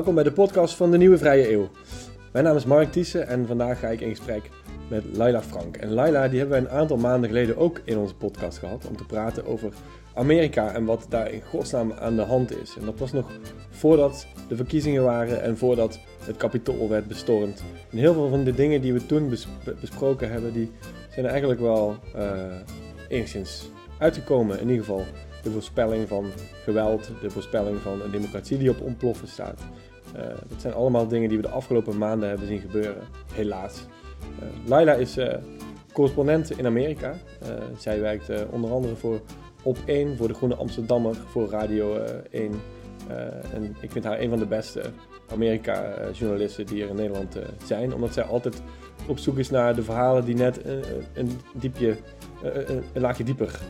Welkom bij de podcast van de Nieuwe Vrije Eeuw. Mijn naam is Mark Thiessen en vandaag ga ik in gesprek met Laila Frank. En Laila die hebben wij een aantal maanden geleden ook in onze podcast gehad om te praten over Amerika en wat daar in godsnaam aan de hand is. En dat was nog voordat de verkiezingen waren en voordat het kapitool werd bestormd. En heel veel van de dingen die we toen besproken hebben, die zijn eigenlijk wel uh, enigszins uitgekomen. In ieder geval de voorspelling van geweld, de voorspelling van een democratie die op ontploffen staat. Uh, dat zijn allemaal dingen die we de afgelopen maanden hebben zien gebeuren, helaas. Uh, Laila is uh, correspondent in Amerika. zij werkt onder andere voor Op 1, voor de Groene Amsterdammer, voor Radio 1. en ik vind haar een van de beste Amerika-journalisten die er in Nederland zijn, omdat zij altijd op zoek is naar de verhalen die net een, diepje, een laagje dieper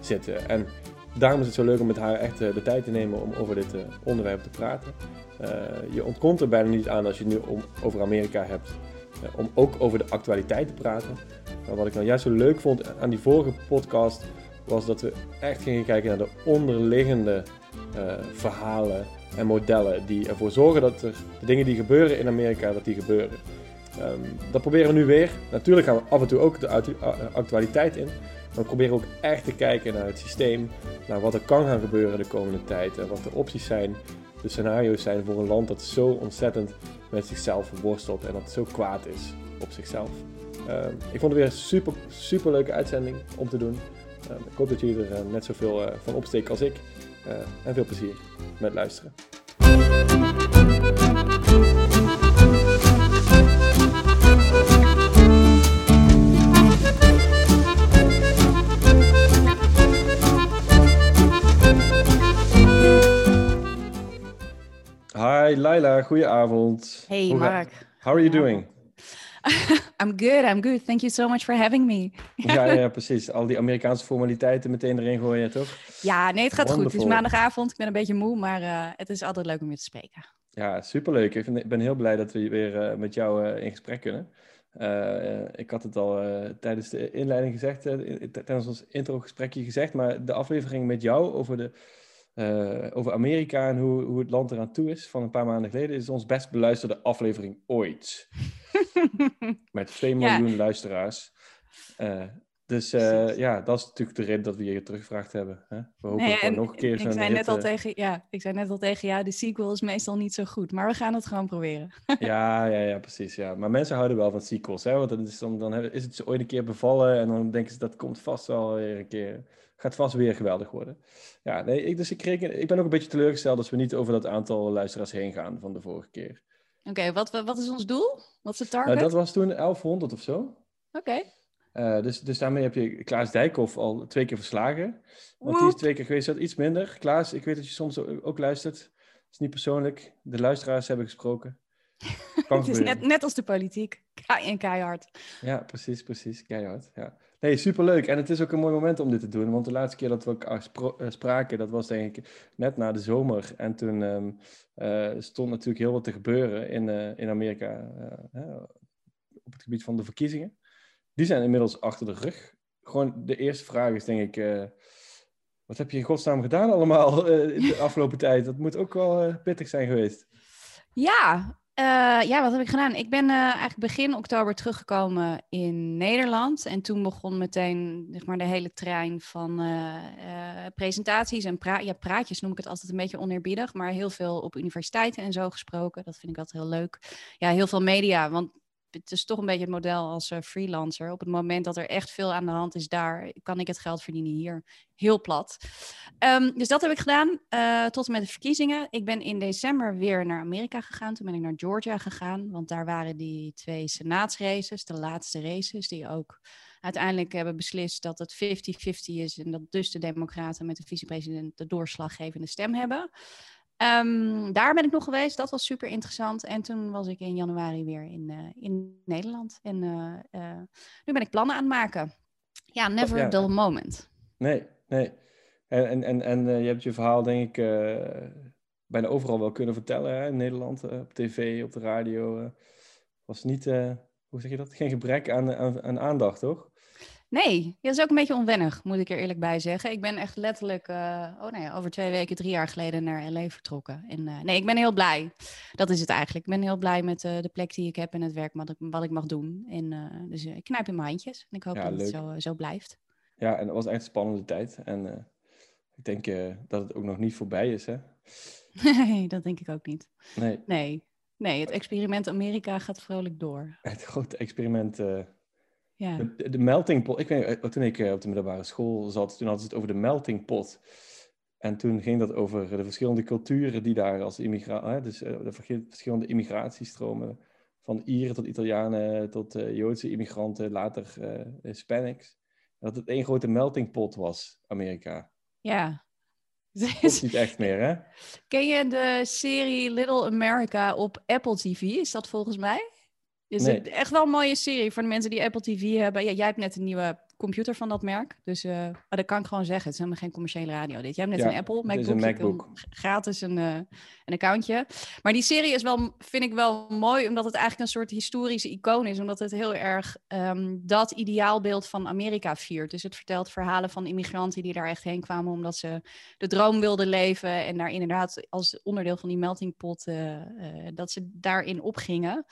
zitten. En daarom is het zo leuk om met haar echt de tijd te nemen om over dit onderwerp te praten. Uh, je ontkomt er bijna niet aan als je nu om, over Amerika hebt, uh, om ook over de actualiteit te praten. Wat ik nou juist zo leuk vond aan die vorige podcast, was dat we echt gingen kijken naar de onderliggende uh, verhalen en modellen die ervoor zorgen dat er de dingen die gebeuren in Amerika, dat die gebeuren. Um, dat proberen we nu weer. Natuurlijk gaan we af en toe ook de actualiteit in. Maar we proberen ook echt te kijken naar het systeem, naar wat er kan gaan gebeuren de komende tijd en wat de opties zijn de scenario's zijn voor een land dat zo ontzettend met zichzelf worstelt en dat zo kwaad is op zichzelf. Uh, ik vond het weer een super, super leuke uitzending om te doen. Uh, ik hoop dat jullie er uh, net zoveel uh, van opsteken als ik. en veel plezier met luisteren. Hi Laila, goedenavond. Hey Mark. How are you doing? I'm good, I'm good. Thank you so much for having me. ja, ja, precies. Al die Amerikaanse formaliteiten meteen erin gooien, toch? Ja, nee, het gaat goed. Het is maandagavond, ik ben een beetje moe, maar uh, het is altijd leuk om je te spreken. Ja, superleuk. Ik, vind, ik ben heel blij dat we weer uh, met jou uh, in gesprek kunnen. ik had het al tijdens de inleiding gezegd, tijdens ons intro-gesprekje gezegd, maar de aflevering met jou over de uh, over Amerika en hoe, hoe het land eraan toe is van een paar maanden geleden, is ons best beluisterde aflevering ooit. Met 2 miljoen ja. luisteraars. Uh, dus uh, ja, dat is natuurlijk de reden dat we je teruggevraagd hebben. Hè? We hopen nee, nog een keer zo'n ik zei net al tegen, Ja, ik zei net al tegen jou, de sequel is meestal niet zo goed. Maar we gaan het gewoon proberen. ja, ja, ja, precies. Ja. Maar mensen houden wel van sequels. Hè? Want dan is, dan, dan is het ze ooit een keer bevallen en dan denken ze dat komt vast wel weer een keer gaat vast weer geweldig worden. Ja, nee, ik, dus ik, reken, ik ben ook een beetje teleurgesteld dat we niet over dat aantal luisteraars heen gaan van de vorige keer. Oké, wat, wat is ons doel? Wat is het target? Nou, dat was toen 1100 of zo. Oké. Okay. Uh, dus, dus daarmee heb je Klaas Dijkhoff al twee keer verslagen. Want die is twee keer geweest, dat iets minder. Klaas, ik weet dat je soms ook luistert. Het is niet persoonlijk. De luisteraars hebben gesproken. het is net, net als de politiek. En keihard. Ja, precies, precies. Keihard, ja. Nee, superleuk. En het is ook een mooi moment om dit te doen. Want de laatste keer dat we elkaar eh, spraken, dat was denk ik net na de zomer. En toen um, uh, stond natuurlijk heel wat te gebeuren in, uh, in Amerika op het gebied van de verkiezingen. Die zijn inmiddels achter de rug. Gewoon de eerste vraag is denk ik, wat heb je in godsnaam gedaan allemaal in de afgelopen tijd? Dat moet ook wel pittig zijn geweest. Ja, uh, ja, wat heb ik gedaan? Ik ben uh, eigenlijk begin oktober teruggekomen in Nederland. En toen begon meteen zeg maar, de hele trein van uh, presentaties en pra ja, praatjes, noem ik het altijd een beetje oneerbiedig. Maar heel veel op universiteiten en zo gesproken. Dat vind ik altijd heel leuk. Ja, heel veel media. Want het is toch een beetje het model als uh, freelancer. Op het moment dat er echt veel aan de hand is daar, kan ik het geld verdienen hier. Heel plat. Um, dus dat heb ik gedaan uh, tot en met de verkiezingen. Ik ben in december weer naar Amerika gegaan. Toen ben ik naar Georgia gegaan, want daar waren die twee senaatsraces, de laatste races, die ook uiteindelijk hebben beslist dat het 50-50 is en dat dus de Democraten met de vicepresident de doorslaggevende stem hebben. Um, daar ben ik nog geweest. Dat was super interessant. En toen was ik in januari weer in, uh, in Nederland. En uh, uh, nu ben ik plannen aan het maken. Ja, never dull moment. Nee, nee. En, en, en, en je hebt je verhaal, denk ik, bijna overal wel kunnen vertellen. Hè? In Nederland, op tv, op de radio. was niet, hoe zeg je dat? Geen gebrek aan, aan, aan aandacht, toch? Nee, dat is ook een beetje onwennig, moet ik er eerlijk bij zeggen. Ik ben echt letterlijk, uh, oh nee, over twee weken, drie jaar geleden naar LA vertrokken. En uh, nee, ik ben heel blij. Dat is het eigenlijk. Ik ben heel blij met uh, de plek die ik heb en het werk wat ik, wat ik mag doen. En dus ik knijp in mijn handjes en ik hoop ja, dat leuk. het zo, zo blijft. Ja, en het was echt een spannende tijd. En ik denk dat het ook nog niet voorbij is, hè? Nee, dat denk ik ook niet. Nee. Nee, nee het experiment Amerika gaat vrolijk door. Het grote experiment ja. De, de, melting pot. Ik weet, eh, toen ik eh, op de middelbare school zat, toen hadden ze het over de melting pot. En toen ging dat over de verschillende culturen die daar als immigratie, dus eh, de verschillende immigratiestromen, van Ieren tot Italianen tot Joodse immigranten, later Hispanics. Dat het één grote melting pot was, Amerika. Ja. Dat is niet echt meer, hè? Ken je de serie Little America op Apple TV? Is dat volgens mij? Is nee. het echt wel een mooie serie voor de mensen die Apple TV hebben. Ja, jij hebt net een nieuwe computer van dat merk. Dus uh, dat kan ik gewoon zeggen. Het is helemaal geen commerciële radio dit. Jij hebt net een Apple MacBook. Een MacBook. gratis een, uh, een accountje. Maar die serie is wel, vind ik wel mooi, omdat het eigenlijk een soort historische icoon is. Omdat het heel erg um, dat ideaalbeeld van Amerika viert. Dus het vertelt verhalen van immigranten die daar echt heen kwamen omdat ze de droom wilden leven. En daar inderdaad als onderdeel van die melting pot, uh, dat ze daarin opgingen.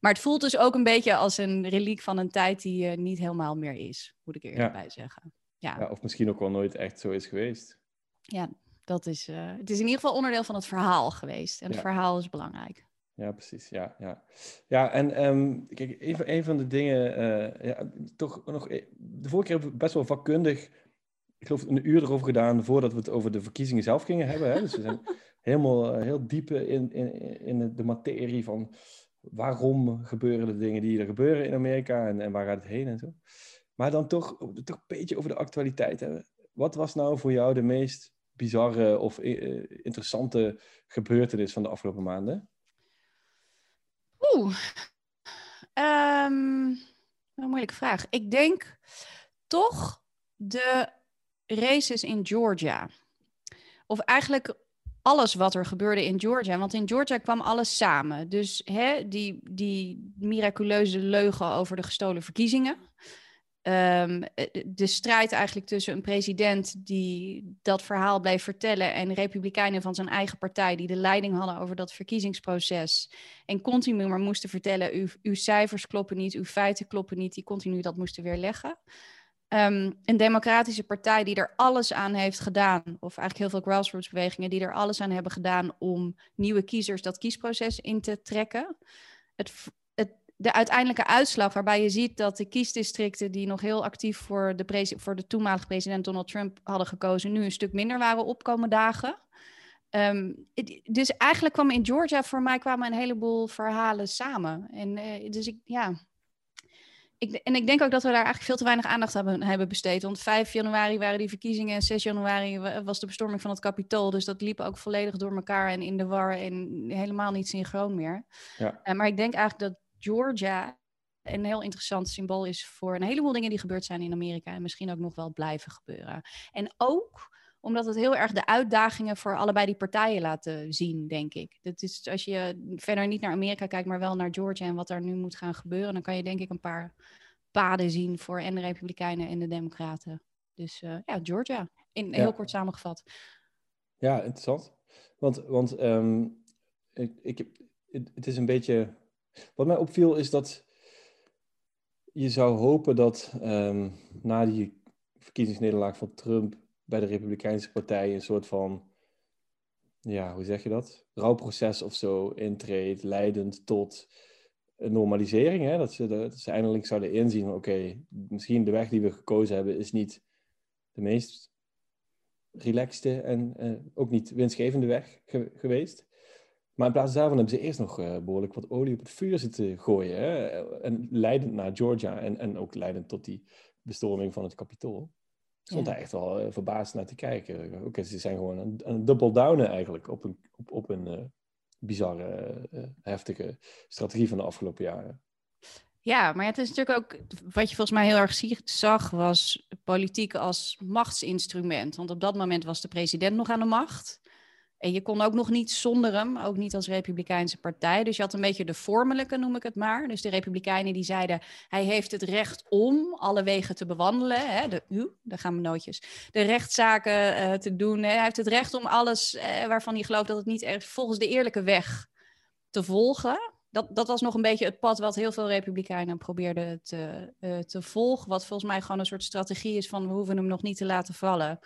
Maar het voelt dus ook een beetje als een reliek van een tijd die niet helemaal meer is moet ik eerlijk bij zeggen. Ja. ja. of misschien ook wel nooit echt zo is geweest. Ja, dat is, uh, het is in ieder geval onderdeel van het verhaal geweest. En het verhaal is belangrijk. Ja, precies. Ja, ja. ja en um, kijk, een, een van de dingen, uh, ja, toch nog, e-, de vorige keer hebben we best wel vakkundig, ik geloof een uur erover gedaan voordat we het over de verkiezingen zelf gingen hebben. Hè? Dus we zijn helemaal uh, heel diep in, in, in de materie van waarom gebeuren de dingen die er gebeuren in Amerika en, en waar gaat het heen en zo. Maar dan toch, toch een beetje over de actualiteit hebben. Wat was nou voor jou de meest bizarre of uh, interessante gebeurtenis van de afgelopen maanden? Oeh, um, een moeilijke vraag. Ik denk toch de races in Georgia. Of eigenlijk alles wat er gebeurde in Georgia. Want in Georgia kwam alles samen. Dus hè, die, die miraculeuze leugen over de gestolen verkiezingen. Um, de strijd eigenlijk tussen een president die dat verhaal bleef vertellen en republikeinen van zijn eigen partij die de leiding hadden over dat verkiezingsproces en continu maar moesten vertellen, uw, uw cijfers kloppen niet, uw feiten kloppen niet, die continu dat moesten weerleggen. Um, een democratische partij die er alles aan heeft gedaan, of eigenlijk heel veel grassroots bewegingen die er alles aan hebben gedaan om nieuwe kiezers dat kiesproces in te trekken. Het, de uiteindelijke uitslag, waarbij je ziet dat de kiesdistricten die nog heel actief voor de, voor de toenmalige president Donald Trump hadden gekozen, nu een stuk minder waren opkomen dagen. Um, dus eigenlijk kwam in Georgia voor mij kwamen een heleboel verhalen samen. En uh, dus ik, ja. Ik, en ik denk ook dat we daar eigenlijk veel te weinig aandacht hebben, hebben besteed. Want 5 januari waren die verkiezingen en 6 januari was de bestorming van het Capitool. Dus dat liep ook volledig door elkaar en in de war en helemaal niet synchroon meer. Ja. Uh, maar ik denk eigenlijk dat Georgia een heel interessant symbool is voor een heleboel dingen die gebeurd zijn in Amerika en misschien ook nog wel blijven gebeuren. En ook omdat het heel erg de uitdagingen voor allebei die partijen laten zien, denk ik. Dat is, als je verder niet naar Amerika kijkt, maar wel naar Georgia en wat daar nu moet gaan gebeuren, dan kan je denk ik een paar paden zien voor en de Republikeinen en de Democraten. Dus uh, ja, Georgia, in heel kort samengevat. Ja, interessant. Want, want um, ik, ik, het is een beetje wat mij opviel is dat je zou hopen dat um, na die verkiezingsnederlaag van Trump bij de Republikeinse Partij een soort van, ja, hoe zeg je dat? Rouwproces of zo intreedt, leidend tot een normalisering. Hè? Dat, ze, dat ze eindelijk zouden inzien: oké, misschien de weg die we gekozen hebben is niet de meest relaxte en uh, ook niet winstgevende weg geweest. Maar in plaats daarvan hebben ze eerst nog uh, behoorlijk wat olie op het vuur zitten gooien. Hè? En leidend naar Georgia en, en ook leidend tot die bestorming van het kapitool. Stond daar echt wel uh, verbaasd naar te kijken. Oké, ze zijn gewoon een, een double downen eigenlijk op een, op, op een uh, bizarre, heftige strategie van de afgelopen jaren. Ja, maar het is natuurlijk ook, wat je volgens mij heel erg zag, was politiek als machtsinstrument. Want op dat moment was de president nog aan de macht. En je kon ook nog niet zonder hem, ook niet als Republikeinse partij. Dus je had een beetje de vormelijke, noem ik het maar. Dus de Republikeinen die zeiden, hij heeft het recht om alle wegen te bewandelen. Hè, de, uh, daar gaan mijn nootjes. De rechtszaken uh, te doen. Hè. Hij heeft het recht om alles uh, waarvan hij gelooft dat het niet echt volgens de eerlijke weg te volgen. Dat, dat was nog een beetje het pad wat heel veel Republikeinen probeerden te, te volgen. Wat volgens mij gewoon een soort strategie is van we hoeven hem nog niet te laten vallen.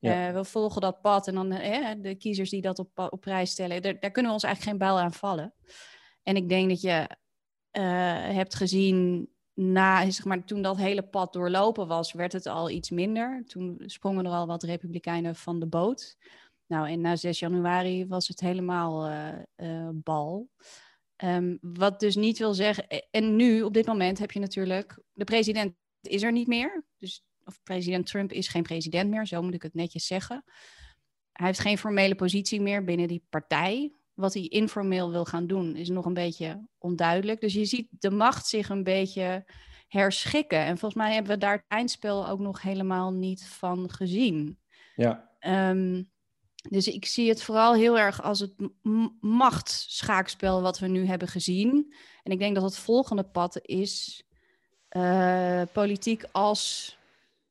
Ja. Uh, we volgen dat pad en dan uh, de kiezers die dat op, op prijs stellen, daar, daar, kunnen we ons eigenlijk geen bijl aan vallen. En ik denk dat je uh, hebt gezien, na, zeg maar, toen dat hele pad doorlopen was, werd het al iets minder. Toen sprongen er al wat republikeinen van de boot. Nou, en na 6 januari was het helemaal bal. Um, wat dus niet wil zeggen. En nu, op dit moment, heb je natuurlijk. De president is er niet meer. Dus of president Trump is geen president meer, zo moet ik het netjes zeggen. Hij heeft geen formele positie meer binnen die partij. Wat hij informeel wil gaan doen is nog een beetje onduidelijk. Dus je ziet de macht zich een beetje herschikken. En volgens mij hebben we daar het eindspel ook nog helemaal niet van gezien. Ja. Um, dus ik zie het vooral heel erg als het machtsschaakspel wat we nu hebben gezien. En ik denk dat het volgende pad is uh, politiek als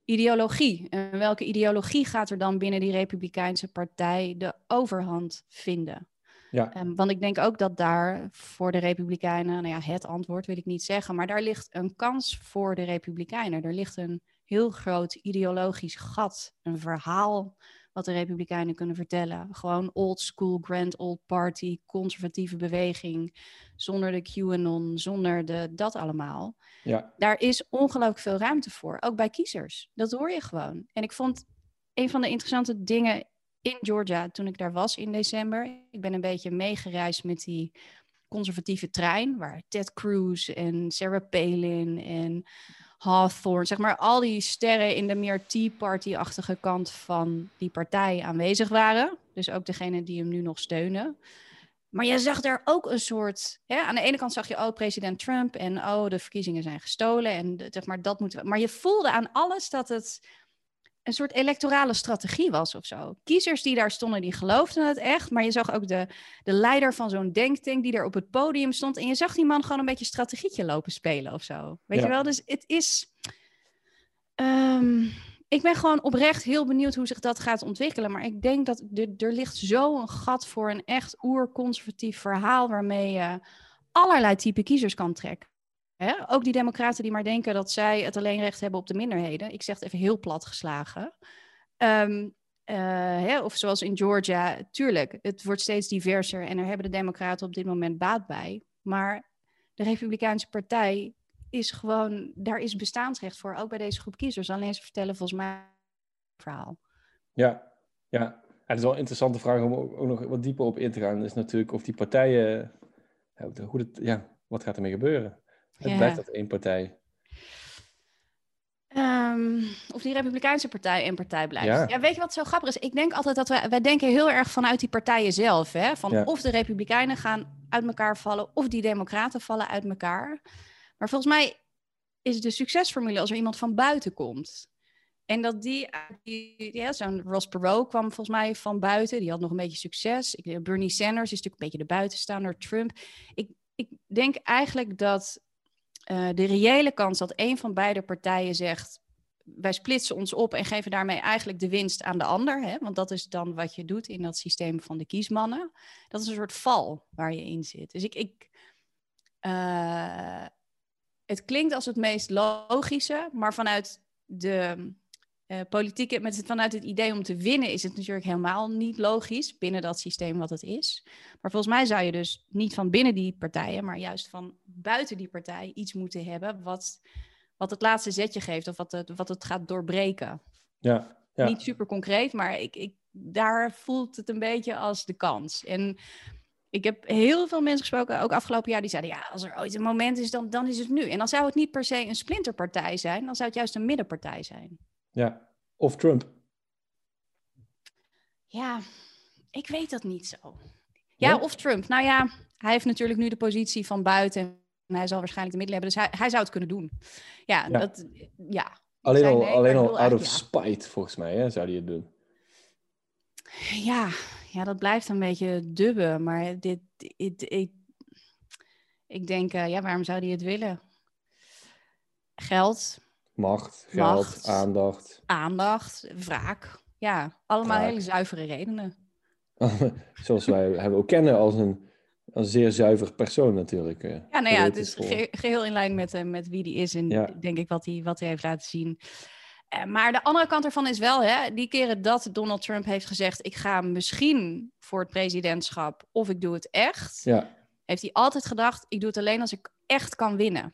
ideologie. En welke ideologie gaat er dan binnen die Republikeinse partij de overhand vinden? Ja. Um, want ik denk ook dat daar voor de Republikeinen, nou ja, het antwoord wil ik niet zeggen, maar daar ligt een kans voor de Republikeinen. Er ligt een heel groot ideologisch gat, een verhaal wat de Republikeinen kunnen vertellen. Gewoon old school, grand old party, conservatieve beweging, zonder de QAnon, zonder de, dat allemaal. Ja. Daar is ongelooflijk veel ruimte voor, ook bij kiezers. Dat hoor je gewoon. En ik vond een van de interessante dingen in Georgia toen ik daar was in december. Ik ben een beetje meegereisd met die conservatieve trein, waar Ted Cruz en Sarah Palin en Hawthorne, zeg maar al die sterren in de meer Tea Party-achtige kant van die partij aanwezig waren. Dus ook degene die hem nu nog steunen. Maar je zag daar ook een soort. Hè, aan de ene kant zag je, oh, president Trump en oh, de verkiezingen zijn gestolen. En zeg maar, dat moeten we. Maar je voelde aan alles dat het een soort electorale strategie was of zo. Kiezers die daar stonden, die geloofden het echt. Maar je zag ook de, de leider van zo'n denktank die daar op het podium stond. En je zag die man gewoon een beetje strategietje lopen spelen of zo. Weet Ja. je wel? Dus het is... ehm, ik ben gewoon oprecht heel benieuwd hoe zich dat gaat ontwikkelen. Maar ik denk dat er, er ligt zo een gat voor een echt oerconservatief verhaal... waarmee je allerlei type kiezers kan trekken. Hè? Ook die democraten die maar denken dat zij het alleen recht hebben op de minderheden. Ik zeg het even heel plat geslagen. Ehm, eh, hè, of zoals in Georgia, tuurlijk, het wordt steeds diverser en daar hebben de democraten op dit moment baat bij. Maar de Republikeinse partij is gewoon, daar is bestaansrecht voor, ook bij deze groep kiezers. Alleen ze vertellen volgens mij een verhaal. Ja, ja. Het is wel een interessante vraag om ook nog wat dieper op in te gaan. Is natuurlijk of die partijen, hoe het, ja, wat gaat ermee gebeuren? Het Ja. blijft dat één partij. Ehm, of die Republikeinse partij een partij blijft. Ja. Ja. weet je wat zo grappig is? Ik denk altijd dat wij, wij denken heel erg vanuit die partijen zelf. Hè? Van Ja. of de Republikeinen gaan uit elkaar vallen, of die Democraten vallen uit elkaar. Maar volgens mij is de succesformule als er iemand van buiten komt. En dat die, die ja, zo'n Ross Perot kwam volgens mij van buiten. Die had nog een beetje succes. Ik, Bernie Sanders is natuurlijk een beetje de buitenstaander. Trump. Ik, ik denk eigenlijk dat eh, de reële kans dat een van beide partijen zegt: wij splitsen ons op en geven daarmee eigenlijk de winst aan de ander. Hè? Want dat is dan wat je doet in dat systeem van de kiesmannen. Dat is een soort val waar je in zit. Dus ik. ik eh, het klinkt als het meest logische, maar vanuit de eh, politieke, met het, vanuit het idee om te winnen, is het natuurlijk helemaal niet logisch binnen dat systeem wat het is. Maar volgens mij zou je dus niet van binnen die partijen, maar juist van buiten die partij iets moeten hebben wat, wat het laatste zetje geeft of wat het, wat het gaat doorbreken. Ja, ja. Niet super concreet, maar ik, ik, daar voelt het een beetje als de kans. En ik heb heel veel mensen gesproken, ook afgelopen jaar, die zeiden: ja, als er ooit een moment is, dan, dan is het nu. En dan zou het niet per se een splinterpartij zijn, dan zou het juist een middenpartij zijn. Ja. Of Trump. Ja, ik weet dat niet zo. Ja, of Trump. Nou ja, hij heeft natuurlijk nu de positie van buiten. En hij zal waarschijnlijk de middelen hebben. Dus hij, hij zou het kunnen doen. Ja, Ja. Dat, ja. Alleen al, nee, alleen al out of spite, volgens mij, hè, zou hij het doen. Ja, ja, dat blijft een beetje dubbe. Maar dit, dit, ik, ik denk, uh, ja, waarom zou hij het willen? Geld. Macht, geld, Macht, aandacht. Aandacht, wraak. Ja, allemaal hele zuivere redenen. Zoals wij hem ook kennen als een, als een zeer zuiver persoon natuurlijk. Eh, ja, nou ja, het is geheel in lijn met, uh, met wie die is en denk ik wat hij, wat hij heeft laten zien. Uh, maar de andere kant ervan is wel, hè, die keren dat Donald Trump heeft gezegd: ik ga misschien voor het presidentschap of ik doe het echt. Ja. Heeft hij altijd gedacht: ik doe het alleen als ik echt kan winnen.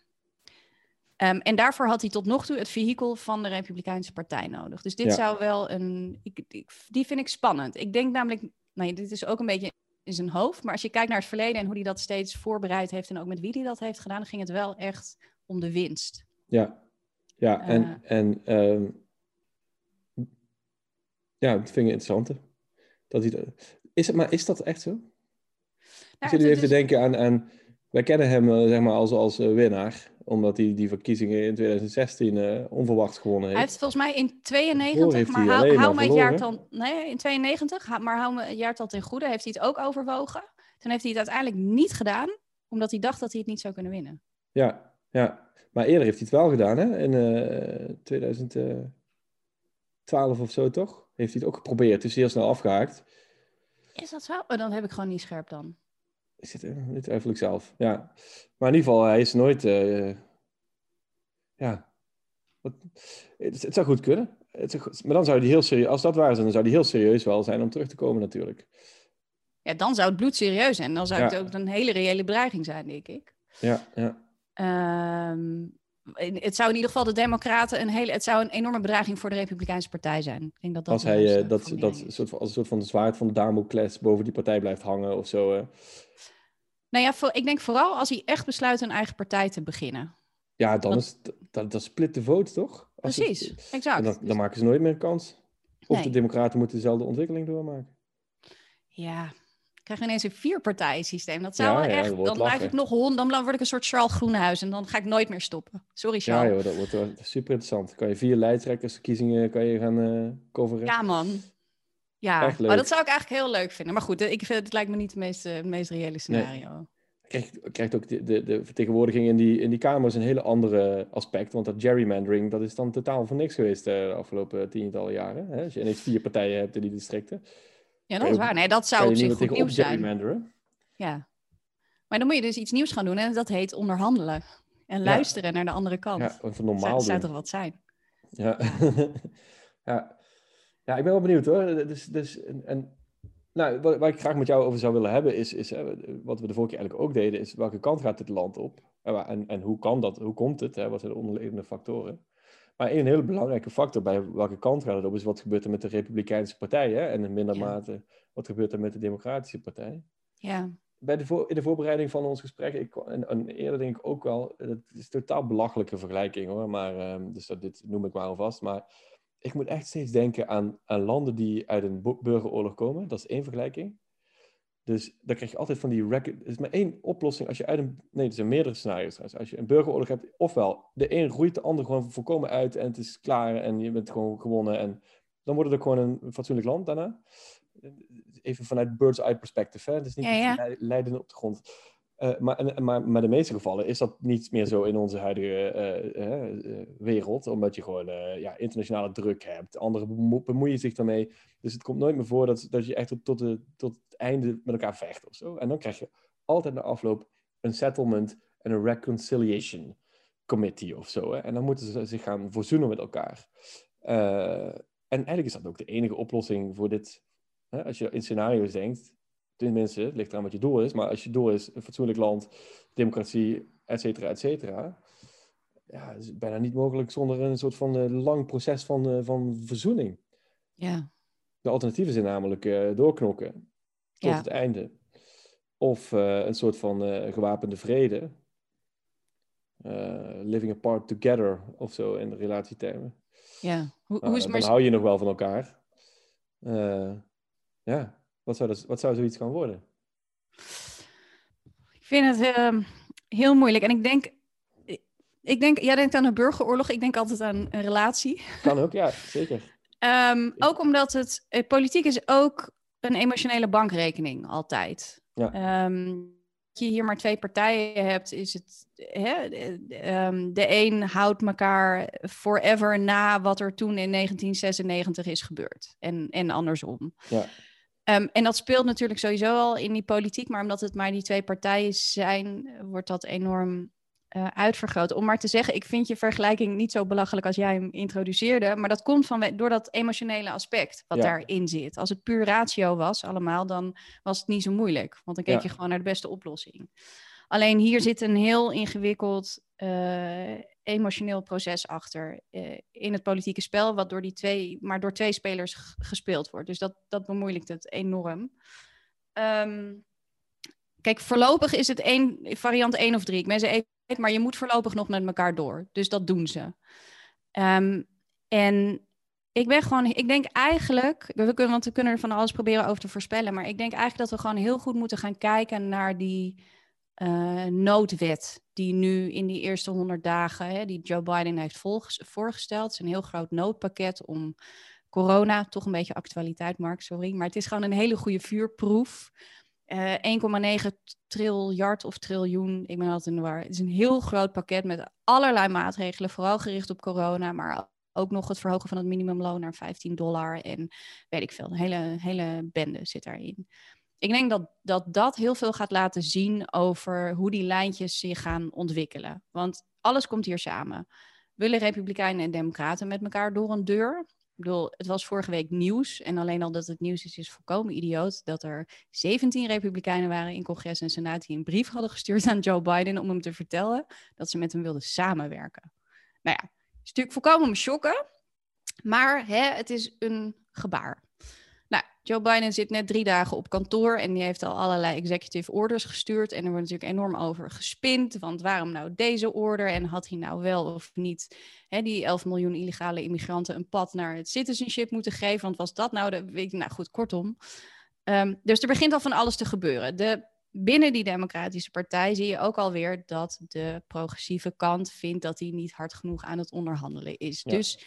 Um, en daarvoor had hij tot nog toe het vehikel van de Republikeinse Partij nodig. Dus dit zou wel een. Ik, die vind ik spannend. Ik denk namelijk. Nou, dit is ook een beetje in zijn hoofd. Maar als je kijkt naar het verleden en hoe hij dat steeds voorbereid heeft. en ook met wie hij dat heeft gedaan. dan ging het wel echt om de winst. Ja, ja en. Uh, en um, ja, dat vind ik interessant. Dat hij, is het, maar is dat echt zo? Nou, ik zit nu even te denken aan, aan. Wij kennen hem uh, zeg maar als, als uh, winnaar omdat hij die verkiezingen in 2016 uh, eh, onverwachts gewonnen heeft. Hij heeft volgens mij in 92, maar hou, hou me het jaartal... Nee, in 92, maar hou me het jaartal ten goede, heeft hij het ook overwogen. Toen heeft hij het uiteindelijk niet gedaan, omdat hij dacht dat hij het niet zou kunnen winnen. Ja, ja. Maar eerder heeft hij het wel gedaan, hè? In uh, eh, 2012 of zo, toch? Heeft hij het ook geprobeerd, dus heel snel afgehaakt. Is dat zo? Oh, dan heb ik gewoon niet scherp dan. Is het, nu twijfel ik zelf. Ja. Maar in ieder geval, hij is nooit. Uh, ja. Het, het, zou goed kunnen. Het maar dan zou hij heel serieus. Als dat waar is, dan zou hij heel serieus wel zijn om terug te komen, natuurlijk. Ja, dan zou het bloed serieus zijn. Dan zou het ook een hele reële bedreiging zijn, denk ik. Ja, ja. Um, het zou in ieder geval de Democraten een hele. Het zou een enorme bedreiging voor de Republikeinse Partij zijn. Ik denk dat dat als hij uh, dat, dat soort van, als een soort van zwaard van de Damocles boven die partij blijft hangen of zo. Uh. Nou ja, voor, ik denk vooral als hij echt besluit een eigen partij te beginnen. Ja, dan is dat, dat split de vote, toch? precies, exact. Dan, dan, maken ze nooit meer kans. Of de Democraten moeten dezelfde ontwikkeling doormaken. Ja, krijg ineens een vierpartijensysteem. Dat zou ja, echt, dan blijf ik nog hond, dan word ik een soort Charles Groenhuis en dan ga ik nooit meer stoppen. Sorry Charles. Ja joh, dat wordt super interessant. Kan je vier lijsttrekkersverkiezingen kan je gaan uh, coveren. Ja man. Ja, maar dat zou ik eigenlijk heel leuk vinden. Maar goed, ik vind, het lijkt me niet het meest, uh, meest reële scenario. Nee. Krijgt, krijgt ook de, de, de, vertegenwoordiging in die, in die kamers een hele andere aspect. Want dat gerrymandering, dat is dan totaal voor niks geweest uh, de afgelopen tientallen jaren. Hè? Als je ineens vier partijen hebt in die districten. Ja, dat is waar. Nee, dat zou op zich goed nieuws zijn. Ja. Maar dan moet je dus iets nieuws gaan doen en dat heet onderhandelen. En luisteren naar de andere kant. Ja, normaal dat zou, toch wat zijn? Ja. ja. ja. ik ben wel benieuwd hoor. Dus, dus, en, nou, wat, waar ik graag met jou over zou willen hebben is, is hè, wat we de vorige keer eigenlijk ook deden, is welke kant gaat dit land op? En, en hoe kan dat? Hoe komt het? Hè? Wat zijn de onderliggende factoren? Maar een hele belangrijke factor bij welke kant gaat het op, is wat gebeurt er met de Republikeinse Partij. Hè? En in minder mate wat gebeurt er met de Democratische Partij. Ja. Bij de voor, in de voorbereiding van ons gesprek, ik, en, en, eerder denk ik ook wel, het is een totaal belachelijke vergelijking hoor, maar, um, dus dat, dit noem ik maar alvast. Maar ik moet echt steeds denken aan, aan landen die uit een burgeroorlog komen. Dat is één vergelijking. Dus dan krijg je altijd van die record. Er is maar één oplossing als je uit een. Nee, er zijn meerdere scenario's. Als je een burgeroorlog hebt, ofwel de een roeit de ander gewoon volkomen uit en het is klaar en je bent gewoon gewonnen. En dan wordt het ook gewoon een fatsoenlijk land daarna. Even vanuit bird's eye perspective. Hè? Het is niet ja, leidende op de grond. Uh, maar, maar, maar de meeste gevallen is dat niet meer zo in onze huidige uh, wereld, omdat je gewoon ja, internationale druk hebt. Anderen bemoeien zich daarmee. Dus het komt nooit meer voor dat, dat je echt tot, tot, de, tot het einde met elkaar vecht of zo. En dan krijg je altijd na afloop een settlement en een reconciliation committee of zo. Hè? En dan moeten ze zich gaan verzoenen met elkaar. en eigenlijk is dat ook de enige oplossing voor dit. Hè? Als je in scenario's denkt, Tenminste, het ligt eraan wat je doel is. Maar als je doel is een fatsoenlijk land, democratie, et cetera, et cetera. Ja, het is bijna niet mogelijk zonder een soort van uh, lang proces van, uh, van verzoening. Ja. De alternatieven zijn namelijk uh, doorknokken tot het einde. Of een soort van gewapende vrede. living apart together of zo in de relatietermen. Ja, hoe, nou, hoe is dan hou je nog wel van elkaar. ja. Wat zou, dat, wat zou zoiets gaan worden? Ik vind het uh, heel moeilijk. En ik denk, ik denk, jij denkt aan een burgeroorlog. Ik denk altijd aan een relatie. Kan ook, ja, zeker. um, ook omdat het, eh, politiek is ook een emotionele bankrekening altijd. Ja. Ehm, dat je hier maar twee partijen hebt, is het. Hè, de, ehm, de een houdt elkaar forever na wat er toen in 1996 is gebeurd. En, en andersom. Ja. Ehm, en dat speelt natuurlijk sowieso al in die politiek, maar omdat het maar die twee partijen zijn, wordt dat enorm uh, uitvergroot. Om maar te zeggen, ik vind je vergelijking niet zo belachelijk als jij hem introduceerde, maar dat komt van door dat emotionele aspect wat daarin zit. Als het puur ratio was allemaal, dan was het niet zo moeilijk, want dan keek je gewoon naar de beste oplossing. Alleen hier zit een heel ingewikkeld uh, emotioneel proces achter uh, in het politieke spel, wat door die twee, maar door twee spelers gespeeld wordt. Dus dat, dat bemoeilijkt het enorm. Um, kijk, voorlopig is het één, variant 1 of 3. Ik ben ze even maar je moet voorlopig nog met elkaar door. Dus dat doen ze. Um, en ik ben gewoon, ik denk eigenlijk, we kunnen, want we kunnen er van alles proberen over te voorspellen, maar ik denk eigenlijk dat we gewoon heel goed moeten gaan kijken naar die uh, noodwet die nu in die eerste honderd dagen, hè, die Joe Biden heeft voorgesteld. Het is een heel groot noodpakket om corona, toch een beetje actualiteit, Mark, sorry, maar het is gewoon een hele goede vuurproef. Uh, eh, 1,9 triljard of triljoen, ik ben altijd in de war. Het is een heel groot pakket met allerlei maatregelen, vooral gericht op corona, maar ook nog het verhogen van het minimumloon naar 15 dollar en weet ik veel. Een hele, hele bende zit daarin. Ik denk dat, dat dat heel veel gaat laten zien over hoe die lijntjes zich gaan ontwikkelen. Want alles komt hier samen. Willen Republikeinen en Democraten met elkaar door een deur? Ik bedoel, het was vorige week nieuws. En alleen al dat het nieuws is, is volkomen idioot. Dat er 17 Republikeinen waren in congres en senaat die een brief hadden gestuurd aan Joe Biden om hem te vertellen dat ze met hem wilden samenwerken. Nou ja, is natuurlijk volkomen me shocken. Maar hè, het is een gebaar. Joe Biden zit net drie dagen op kantoor en die heeft al allerlei executive orders gestuurd. En er wordt natuurlijk enorm over gespind. Want waarom nou deze order? En had hij nou wel of niet hè, die 11 miljoen illegale immigranten een pad naar het citizenship moeten geven? Want was dat nou de. Weet nou goed, kortom. Um, dus er begint al van alles te gebeuren. De, binnen die Democratische Partij zie je ook alweer dat de progressieve kant vindt dat hij niet hard genoeg aan het onderhandelen is. Dus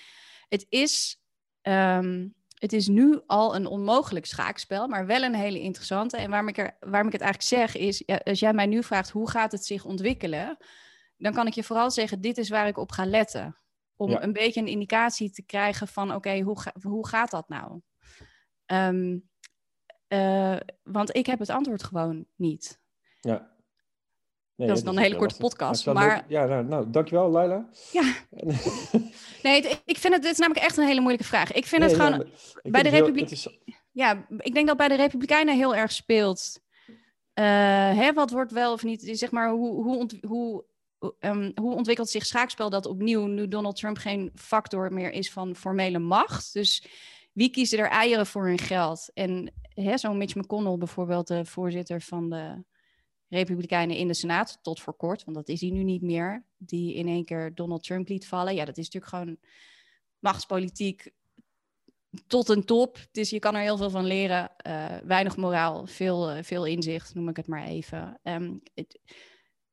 het is. Um, het is nu al een onmogelijk schaakspel, maar wel een hele interessante. En waarom ik, er, waarom ik het eigenlijk zeg is, ja, als jij mij nu vraagt hoe gaat het zich ontwikkelen, dan kan ik je vooral zeggen, dit is waar ik op ga letten. Om een beetje een indicatie te krijgen van, oké, hoe, hoe gaat dat nou? Um, uh, want ik heb het antwoord gewoon niet. Ja. Nee, dat is dan een hele korte podcast. Maar... Ja, nou, nou, dankjewel, Laila. Ja. nee, ik vind het, dit is namelijk echt een hele moeilijke vraag. Ik vind het gewoon bij de Republiek. Is... Ja, ik denk dat bij de Republikeinen heel erg speelt. Uh, hè, wat wordt wel of niet, zeg maar, hoe, hoe, ont, hoe, um, hoe ontwikkelt zich schaakspel dat opnieuw nu Donald Trump geen factor meer is van formele macht? Dus wie kiezen er eieren voor hun geld? En zo'n Mitch McConnell bijvoorbeeld, de voorzitter van de Republikeinen in de Senaat, tot voor kort, want dat is hij nu niet meer, die in één keer Donald Trump liet vallen. Ja, dat is natuurlijk gewoon machtspolitiek tot een top. Dus je kan er heel veel van leren. Uh, weinig moraal, veel, uh, veel inzicht, noem ik het maar even. Het,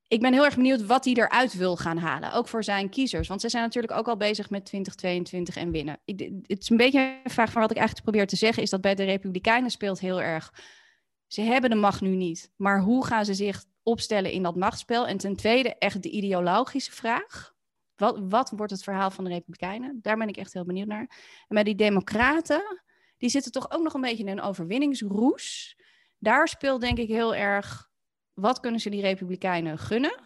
ik ben heel erg benieuwd wat hij eruit wil gaan halen. Ook voor zijn kiezers. Want ze zijn natuurlijk ook al bezig met 2022 en winnen. Ik, het is een beetje een vraag van wat ik eigenlijk probeer te zeggen. Is dat bij de Republikeinen speelt heel erg ze hebben de macht nu niet. Maar hoe gaan ze zich opstellen in dat machtsspel? En ten tweede, echt de ideologische vraag. Wat, wat wordt het verhaal van de Republikeinen? Daar ben ik echt heel benieuwd naar. En bij die Democraten, die zitten toch ook nog een beetje in een overwinningsroes. Daar speelt denk ik heel erg, wat kunnen ze die Republikeinen gunnen?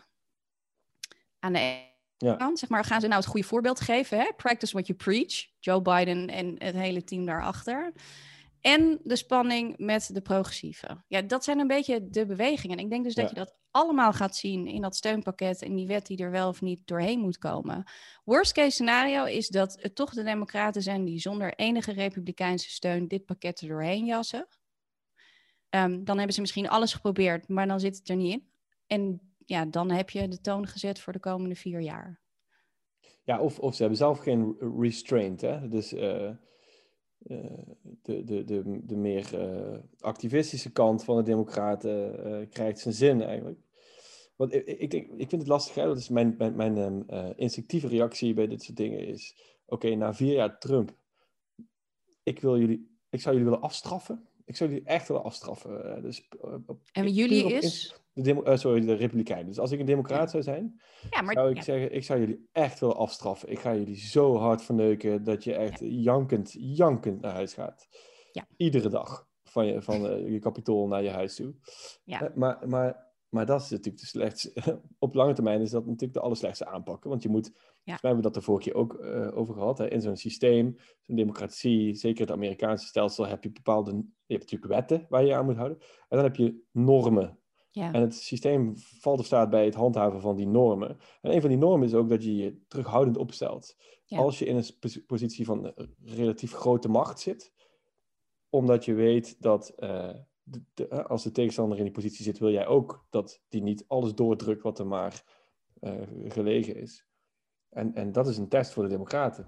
Aan de ja. kant, zeg maar, gaan ze nou het goede voorbeeld geven? Hè? Practice what you preach. Joe Biden en het hele team daarachter. En de spanning met de progressieve. Ja, dat zijn een beetje de bewegingen. Ik denk dus dat je dat allemaal gaat zien in dat steunpakket en die wet die er wel of niet doorheen moet komen. Worst case scenario is dat het toch de Democraten zijn die zonder enige Republikeinse steun dit pakket er doorheen jassen. Um, dan hebben ze misschien alles geprobeerd, maar dan zit het er niet in. En ja, dan heb je de toon gezet voor de komende vier jaar. Ja, of, of ze hebben zelf geen restraint. Hè? Dus uh, eh, de, de, de, de meer uh, activistische kant van de Democraten uh, krijgt zijn zin eigenlijk. Want ik, ik, ik vind het lastig, hè? dat is mijn, mijn, mijn um, instinctieve reactie bij dit soort dingen is... Oké, na vier jaar Trump, ik, wil jullie, ik zou jullie willen afstraffen. ik zou jullie echt willen afstraffen. Dus, en jullie is? De sorry, de Republikeinen. Dus als ik een democraat zou zijn, ja, maar, zou ik zeggen, ik zou jullie echt willen afstraffen. Ik ga jullie zo hard verneuken dat je echt jankend, jankend naar huis gaat. Ja. Iedere dag van je, van, je kapitool naar je huis toe. Ja. maar, maar maar dat is natuurlijk de slechtste. Op lange termijn is dat natuurlijk de allerslechtste aanpakken. Want je moet, we hebben dat de vorige keer ook over gehad, hè, in zo'n systeem, zo'n democratie, zeker het Amerikaanse stelsel, heb je bepaalde, je hebt natuurlijk wetten waar je aan moet houden. En dan heb je normen. Ja. En het systeem valt of staat bij het handhaven van die normen. En een van die normen is ook dat je je terughoudend opstelt. Als je in een positie van relatief grote macht zit, omdat je weet dat uh, als de tegenstander in die positie zit, wil jij ook dat die niet alles doordrukt wat er maar uh, gelegen is. En, en dat is een test voor de Democraten,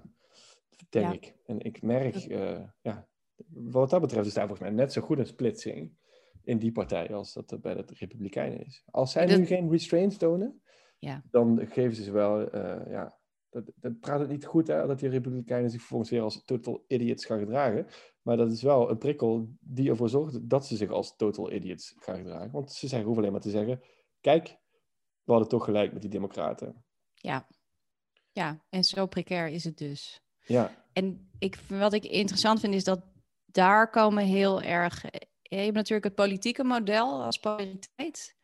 denk ik. En ik merk, uh, ja, wat dat betreft is daar volgens mij net zo goed een splitsing in die partij als dat bij de Republikeinen is. Als zij nu geen restraints tonen, ja. dan geven ze ze wel, uh, ja, dat, dat praat het niet goed hè, dat die Republikeinen zich vervolgens weer als total idiots gaan gedragen. Maar dat is wel een prikkel die ervoor zorgt dat ze zich als total idiots gaan gedragen. Want ze zeggen, hoeven alleen maar te zeggen: kijk, we hadden toch gelijk met die Democraten. Ja, ja en zo precair is het dus. Ja. En ik, wat ik interessant vind is dat daar komen heel erg. Je hebt natuurlijk het politieke model als polariteit.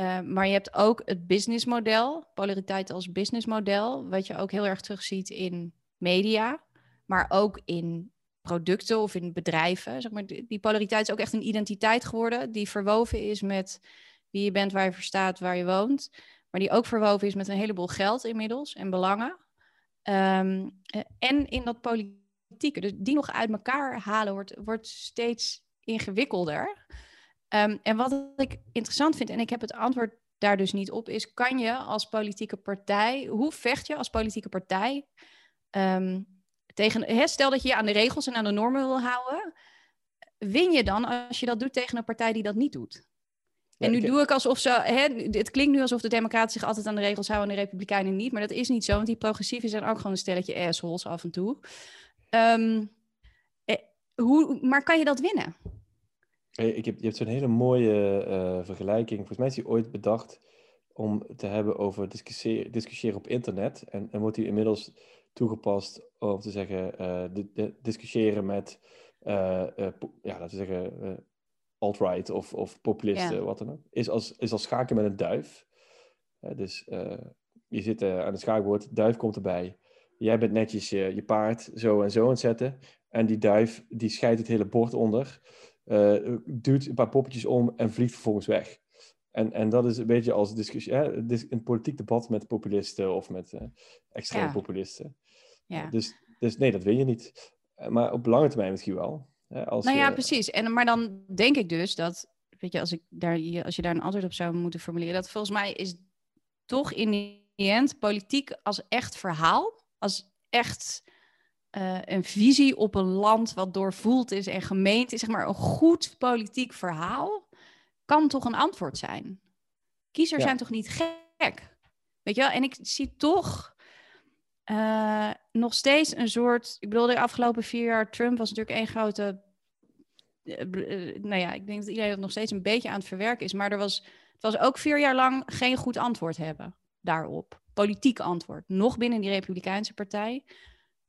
Uh, maar je hebt ook het businessmodel, polariteit als businessmodel, wat je ook heel erg terugziet in media, maar ook in producten of in bedrijven. Zeg maar, die polariteit is ook echt een identiteit geworden die verwoven is met wie je bent, waar je verstaat, waar je woont. Maar die ook verwoven is met een heleboel geld inmiddels en belangen. Um, en in dat politieke. Dus die nog uit elkaar halen wordt, wordt steeds ingewikkelder. Um, en wat ik interessant vind, en ik heb het antwoord daar dus niet op, is: kan je als politieke partij, hoe vecht je als politieke partij um, tegen, stel dat je je aan de regels en aan de normen wil houden, win je dan als je dat doet tegen een partij die dat niet doet? En nu doe ik alsof ze. Hè, het klinkt nu alsof de Democraten zich altijd aan de regels houden en de Republikeinen niet. Maar dat is niet zo, want die progressieven zijn ook gewoon een stelletje assholes af en toe. Um, eh, hoe, maar kan je dat winnen? Ik heb, je hebt zo'n hele mooie uh, vergelijking. Volgens mij is die ooit bedacht om te hebben over discussiëren, discussiëren op internet. En, en wordt die inmiddels toegepast om te zeggen, uh, de, discussiëren met, uh, ja, laten we zeggen, alt-right of, of populisten, wat dan ook, is als, is als schaken met een duif. dus je zit aan het schaakbord, duif komt erbij. Jij bent netjes je, je paard zo en zo aan het zetten. En die duif, die scheidt het hele bord onder, duwt een paar poppetjes om en vliegt vervolgens weg. En, en dat is een beetje als discussie, hè, een politiek debat met populisten of met uh, extreme populisten. Ja. Dus, dus nee, dat wil je niet. Eh, maar op lange termijn misschien wel. Als nou ja, precies. En, maar dan denk ik dus dat, weet je, als, ik daar, als je daar een antwoord op zou moeten formuleren, dat volgens mij is toch in die end politiek als echt verhaal, als echt uh, een visie op een land wat doorvoeld is en gemeend is, zeg maar een goed politiek verhaal, kan toch een antwoord zijn. Kiezers zijn toch niet gek? Weet je wel? En ik zie toch uh, nog steeds een soort. Ik bedoel, de afgelopen vier jaar Trump was natuurlijk één grote. Uh, nou ja, ik denk dat iedereen dat nog steeds een beetje aan het verwerken is. Maar er was, het was ook vier jaar lang geen goed antwoord hebben daarop. Politiek antwoord. Nog binnen die Republikeinse partij,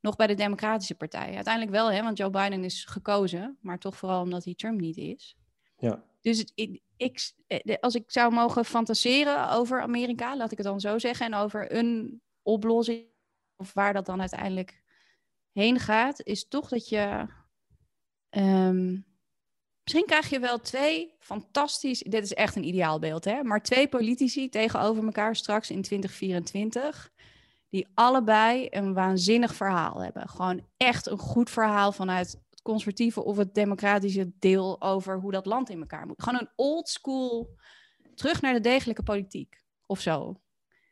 nog bij de Democratische Partij. Uiteindelijk wel, hè, want Joe Biden is gekozen, maar toch vooral omdat hij Trump niet is. Ja. Dus ik, ik, als ik zou mogen fantaseren over Amerika, laat ik het dan zo zeggen, en over een oplossing of waar dat dan uiteindelijk heen gaat, is toch dat je. Ehm, misschien krijg je wel twee fantastisch. Dit is echt een ideaalbeeld, hè? Maar twee politici tegenover elkaar straks in 2024. Die allebei een waanzinnig verhaal hebben. Gewoon echt een goed verhaal vanuit het conservatieve of het democratische deel over hoe dat land in elkaar moet. Gewoon een old school terug naar de degelijke politiek of zo.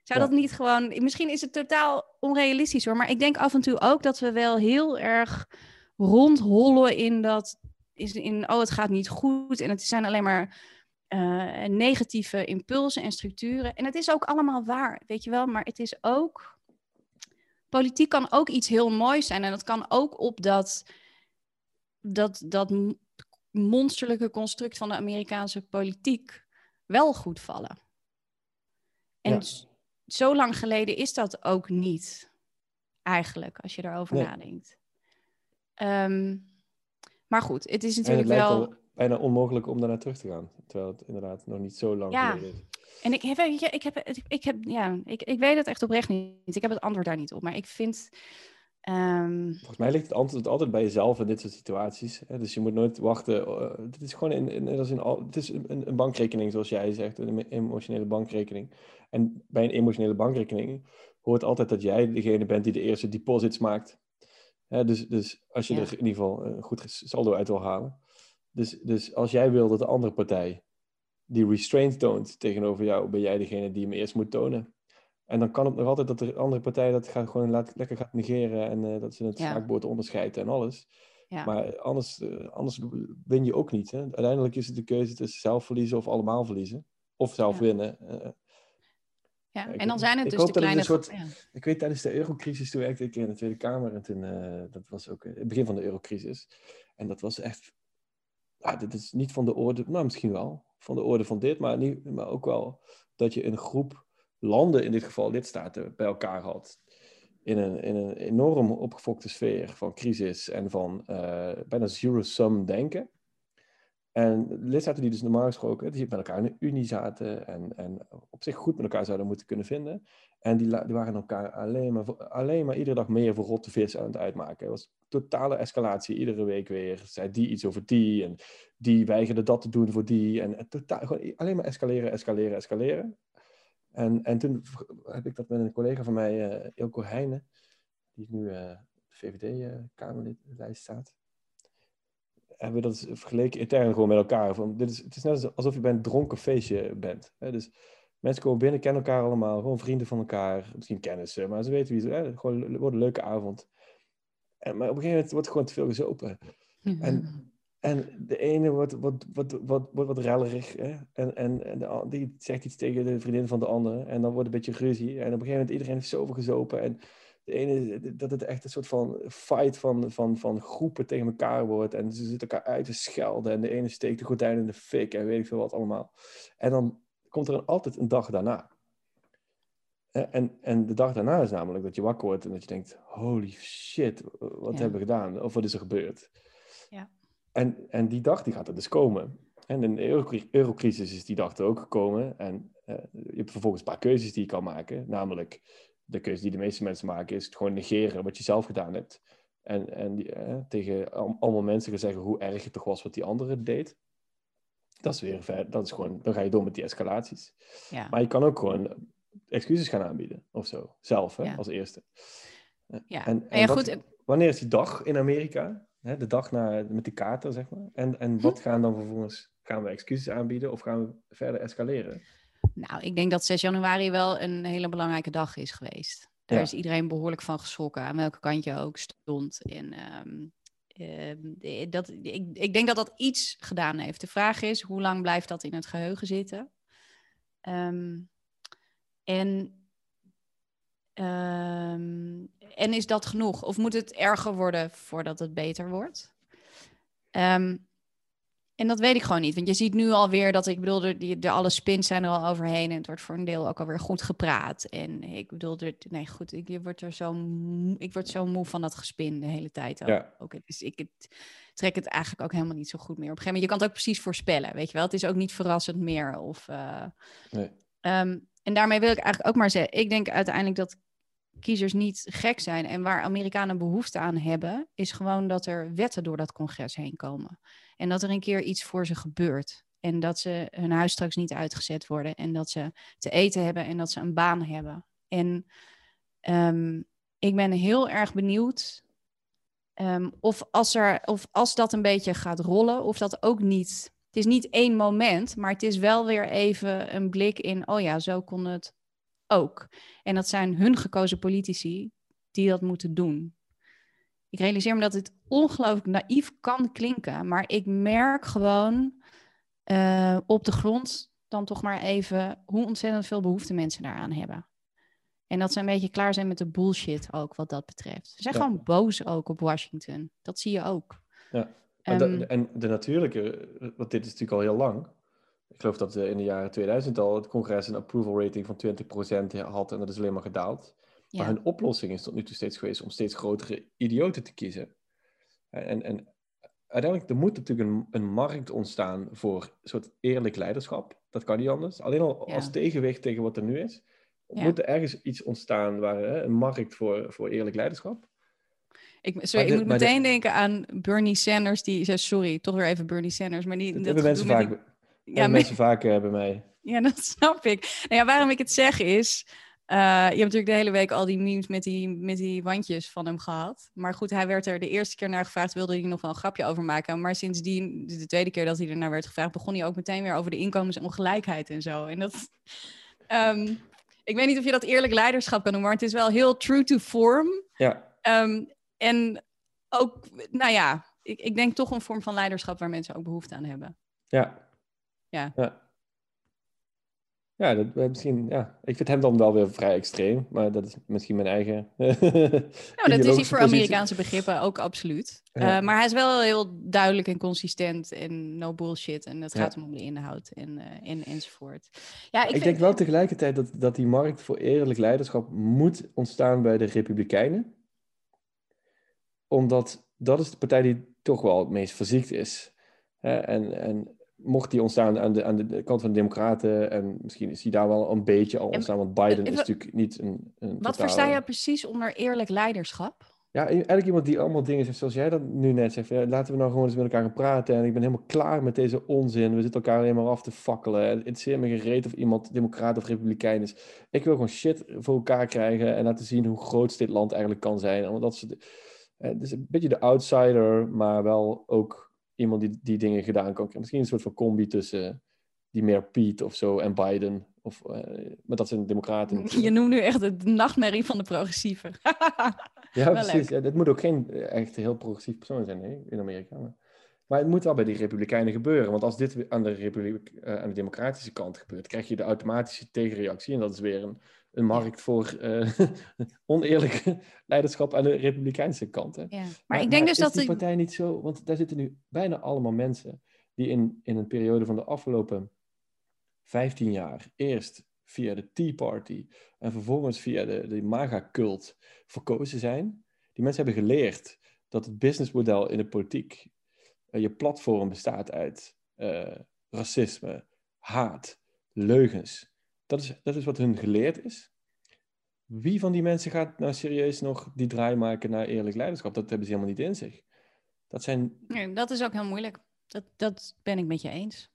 Zou dat niet gewoon... Misschien is het totaal onrealistisch hoor, maar ik denk af en toe ook dat we wel heel erg rondhollen in dat... Is in, oh, het gaat niet goed en het zijn alleen maar uh, negatieve impulsen en structuren. En het is ook allemaal waar, weet je wel, maar het is ook... Politiek kan ook iets heel moois zijn en dat kan ook op dat... dat, dat monsterlijke construct van de Amerikaanse politiek wel goed vallen. En Ja. zo lang geleden is dat ook niet, eigenlijk, als je erover Nee. nadenkt. Ehm, maar goed, het is En het natuurlijk wel. bijna onmogelijk om daarnaar terug te gaan. Terwijl het inderdaad nog niet zo lang Ja. geleden is. En ik heb, weet je, ik heb, ik heb, ja, ik, ik weet het echt oprecht niet. Ik heb het antwoord daar niet op. Maar ik vind. ehm, Volgens mij ligt het antwoord altijd bij jezelf in dit soort situaties. Hè? Dus je moet nooit wachten. eh, dit is gewoon in, in, in al, het is een, een bankrekening, zoals jij zegt, een emotionele bankrekening. En bij een emotionele bankrekening hoort altijd dat jij degene bent die de eerste deposits maakt. Hè, dus, dus als je Ja. er in ieder geval een goed saldo uit wil halen. Dus, dus als jij wil dat de andere partij die restraint toont tegenover jou, ben jij degene die hem eerst moet tonen. En dan kan het nog altijd dat de andere partij dat gaat gewoon laat, lekker gaat negeren en eh, dat ze het Ja. schaakbord onderscheidt en alles. ja. Maar anders, eh, anders win je ook niet. Hè? Uiteindelijk is het de keuze tussen zelf verliezen of allemaal verliezen. Of zelf Ja. winnen. Eh, ja. En dan zijn het dus de kleine. soort- ik weet tijdens de eurocrisis, toen werkte ik in de Tweede Kamer. En toen, dat was ook het begin van de eurocrisis. En dat was echt, dit is niet van de orde, nou misschien wel, van de orde van dit. Maar, niet, maar ook wel dat je een groep landen, in dit geval lidstaten, bij elkaar had. In een, in een enorm opgefokte sfeer van crisis en van eh, bijna zero-sum denken. En lidstaten die dus normaal gesproken, die met elkaar in een unie zaten en, en op zich goed met elkaar zouden moeten kunnen vinden. En die, die waren elkaar alleen maar, alleen maar iedere dag meer voor rotte vis aan het uitmaken. Het was totale escalatie, iedere week weer. Zei die iets over die en die weigerde dat te doen voor die. En, totaal, gewoon alleen maar escaleren, escaleren, escaleren. En, en toen heb ik dat met een collega van mij, eh Ilko Heijnen, die nu eh, op de VVD-Kamerlijst staat. Hebben we dat vergeleken intern gewoon met elkaar. Van, dit is, het is net alsof je bij een dronken feestje bent. Hè? Dus mensen komen binnen, kennen elkaar allemaal, gewoon vrienden van elkaar. Misschien kennissen, maar ze weten wie ze zijn. Gewoon wordt een leuke avond. En, maar op een gegeven moment wordt gewoon te veel gezopen. En- En de ene wordt, wordt, wordt, wordt, wordt wat rellerig. Hè? En, en, die zegt iets tegen de vriendin van de andere. En dan wordt een beetje ruzie. En op een gegeven moment iedereen heeft zoveel gezopen. En de ene, dat het echt een soort van fight van, van, van groepen tegen elkaar wordt. En ze zitten elkaar uit te schelden. En de ene steekt de gordijn in de fik. En weet ik veel wat allemaal. En dan komt er een, altijd een dag daarna. En, en de dag daarna is namelijk dat je wakker wordt en dat je denkt: holy shit, wat Ja. hebben we gedaan? Of wat is er gebeurd? Ja. En, en die dag die gaat er dus komen. En in de eurocri- eurocrisis is die dag er ook gekomen. En eh, je hebt vervolgens een paar keuzes die je kan maken. Namelijk, de keuze die de meeste mensen maken is het gewoon negeren wat je zelf gedaan hebt. En, en die, eh, tegen al- allemaal mensen gaan zeggen hoe erg het toch was wat die andere deed. Dat is weer ver, dat is gewoon, dan ga je door met die escalaties. ja. Maar je kan ook gewoon excuses gaan aanbieden of zo. Zelf, hè, Ja. als eerste. Eh, Ja. En, en ja, wat- goed, eh, wanneer is die dag in Amerika? Hè, de dag na, met die kaarten, zeg maar. En, en Hm? wat gaan dan vervolgens? Gaan we excuses aanbieden of gaan we verder escaleren? Nou, ik denk dat 6 januari wel een hele belangrijke dag is geweest. Daar Ja. is iedereen behoorlijk van geschrokken, aan welke kant je ook stond. En ehm, ehm, eh, dat, ik, ik denk dat dat iets gedaan heeft. De vraag is, hoe lang blijft dat in het geheugen zitten? Ehm, en, en is dat genoeg? Of moet het erger worden voordat het beter wordt? En dat weet ik gewoon niet. Want je ziet nu alweer dat, ik bedoel, er, die, de alle spins zijn er al overheen. En het wordt voor een deel ook alweer goed gepraat. En ik bedoel, er, nee goed, ik, je wordt er zo, ik word zo moe van dat gespin de hele tijd ook. Ja. ook. Dus ik het, trek het eigenlijk ook helemaal niet zo goed meer. Op een gegeven moment, je kan het ook precies voorspellen, weet je wel. Het is ook niet verrassend meer. Of, eh, Nee. Ehm, en daarmee wil ik eigenlijk ook maar zeggen, ik denk uiteindelijk dat kiezers niet gek zijn. En waar Amerikanen behoefte aan hebben, is gewoon dat er wetten door dat congres heen komen. En dat er een keer iets voor ze gebeurt. En dat ze hun huis straks niet uitgezet worden. En dat ze te eten hebben en dat ze een baan hebben. En ehm, ik ben heel erg benieuwd ehm, of, als er, of als dat een beetje gaat rollen, of dat ook niet. Het is niet één moment, maar het is wel weer even een blik in, oh ja, zo kon het ook. En dat zijn hun gekozen politici die dat moeten doen. Ik realiseer me dat het ongelooflijk naïef kan klinken, maar ik merk gewoon eh, op de grond dan toch maar even hoe ontzettend veel behoefte mensen daaraan hebben. En dat ze een beetje klaar zijn met de bullshit ook wat dat betreft. Ze zijn Ja. gewoon boos ook op Washington. Dat zie je ook. Ja. Ehm, en de natuurlijke, want dit is natuurlijk al heel lang. Ik geloof dat eh, in de jaren 2000 al het congres een approval rating van 20% had en dat is alleen maar gedaald. ja. Maar hun oplossing is tot nu toe steeds geweest om steeds grotere idioten te kiezen. En, en uiteindelijk, er moet natuurlijk een, een markt ontstaan voor een soort eerlijk leiderschap. Dat kan niet anders. Alleen al Ja. als tegenwicht tegen wat er nu is. Ja. Moet er ergens iets ontstaan waar hè, een markt voor, voor eerlijk leiderschap? Ik, sorry, ik moet dit- meteen denken aan Bernie Sanders, die zei, sorry, toch weer even Bernie Sanders, maar die... Dat, dat mensen gedoe vaak, met die- hebben ja, mensen vaak eh, bij mij. Ja, dat snap ik. Nou ja, waarom ik het zeg is... eh, je hebt natuurlijk de hele week al die memes met die, met die wandjes van hem gehad. Maar goed, hij werd er de eerste keer naar gevraagd, wilde hij nog wel een grapje over maken. Maar sindsdien, de tweede keer dat hij er naar werd gevraagd, begon hij ook meteen weer over de inkomensongelijkheid en zo. En dat... ehm, ik weet niet of je dat eerlijk leiderschap kan noemen, maar het is wel heel true to form. Ja, Ehm, en ook, nou ja, ik, ik denk toch een vorm van leiderschap waar mensen ook behoefte aan hebben. ja. Ja. Ja, ja, dat, eh, misschien, ja. ik vind hem dan wel weer vrij extreem, maar dat is misschien mijn eigen. Ja, maar dat is hij voor. Amerikaanse begrippen ook absoluut. Ja. Eh, maar hij is wel heel duidelijk en consistent en no bullshit. En het Ja. gaat hem om de inhoud en, eh, en, enzovoort. Ja, ik, Ik, vind- denk wel tegelijkertijd dat, dat die markt voor eerlijk leiderschap moet ontstaan bij de Republikeinen. Omdat dat is de partij die toch wel het meest verziekt is. Hè, en, en mocht die ontstaan aan de, aan de kant van de Democraten, en misschien is die daar wel een beetje al ontstaan, want Biden is natuurlijk niet een. een Wat totale- versta je precies onder eerlijk leiderschap? Ja, eigenlijk iemand die allemaal dingen zegt zoals jij dat nu net zegt. ja, laten we nou gewoon eens met elkaar gaan praten. En ik ben helemaal klaar met deze onzin. We zitten elkaar alleen maar af te fakkelen. En Het interesseert me gereed of iemand democraat of republikein is. Ik wil gewoon shit voor elkaar krijgen en laten zien hoe groot dit land eigenlijk kan zijn. En dat soort, eh, dus een beetje de outsider, maar wel ook iemand die die dingen gedaan kan krijgen. Misschien een soort van combi tussen die meer Pete of zo en Biden. Of, eh, maar dat zijn democraten. Je noemt nu echt de nachtmerrie van de progressieven. Ja, precies. Ja, het moet ook geen eh, echt heel progressief persoon zijn nee, in Amerika. Maar, maar het moet wel bij die Republikeinen gebeuren. Want als dit aan de, Republiek, eh, aan de democratische kant gebeurt, krijg je de automatische tegenreactie. En dat is weer een, een markt voor eh, oneerlijk leiderschap aan de Republikeinse kant. Hè. ja. Maar, ik denk dus is dat... die de- partij niet zo... Want daar zitten nu bijna allemaal mensen die in, in een periode van de afgelopen 15 jaar eerst via de Tea Party en vervolgens via de, de MAGA-cult verkozen zijn. Die mensen hebben geleerd dat het businessmodel in de politiek, eh, je platform bestaat uit eh, racisme, haat, leugens. Dat is, dat is wat hun geleerd is. Wie van die mensen gaat nou serieus nog die draai maken naar eerlijk leiderschap? Dat hebben ze helemaal niet in zich. Dat zijn Nee, dat is ook heel moeilijk. Dat, dat ben ik met je eens.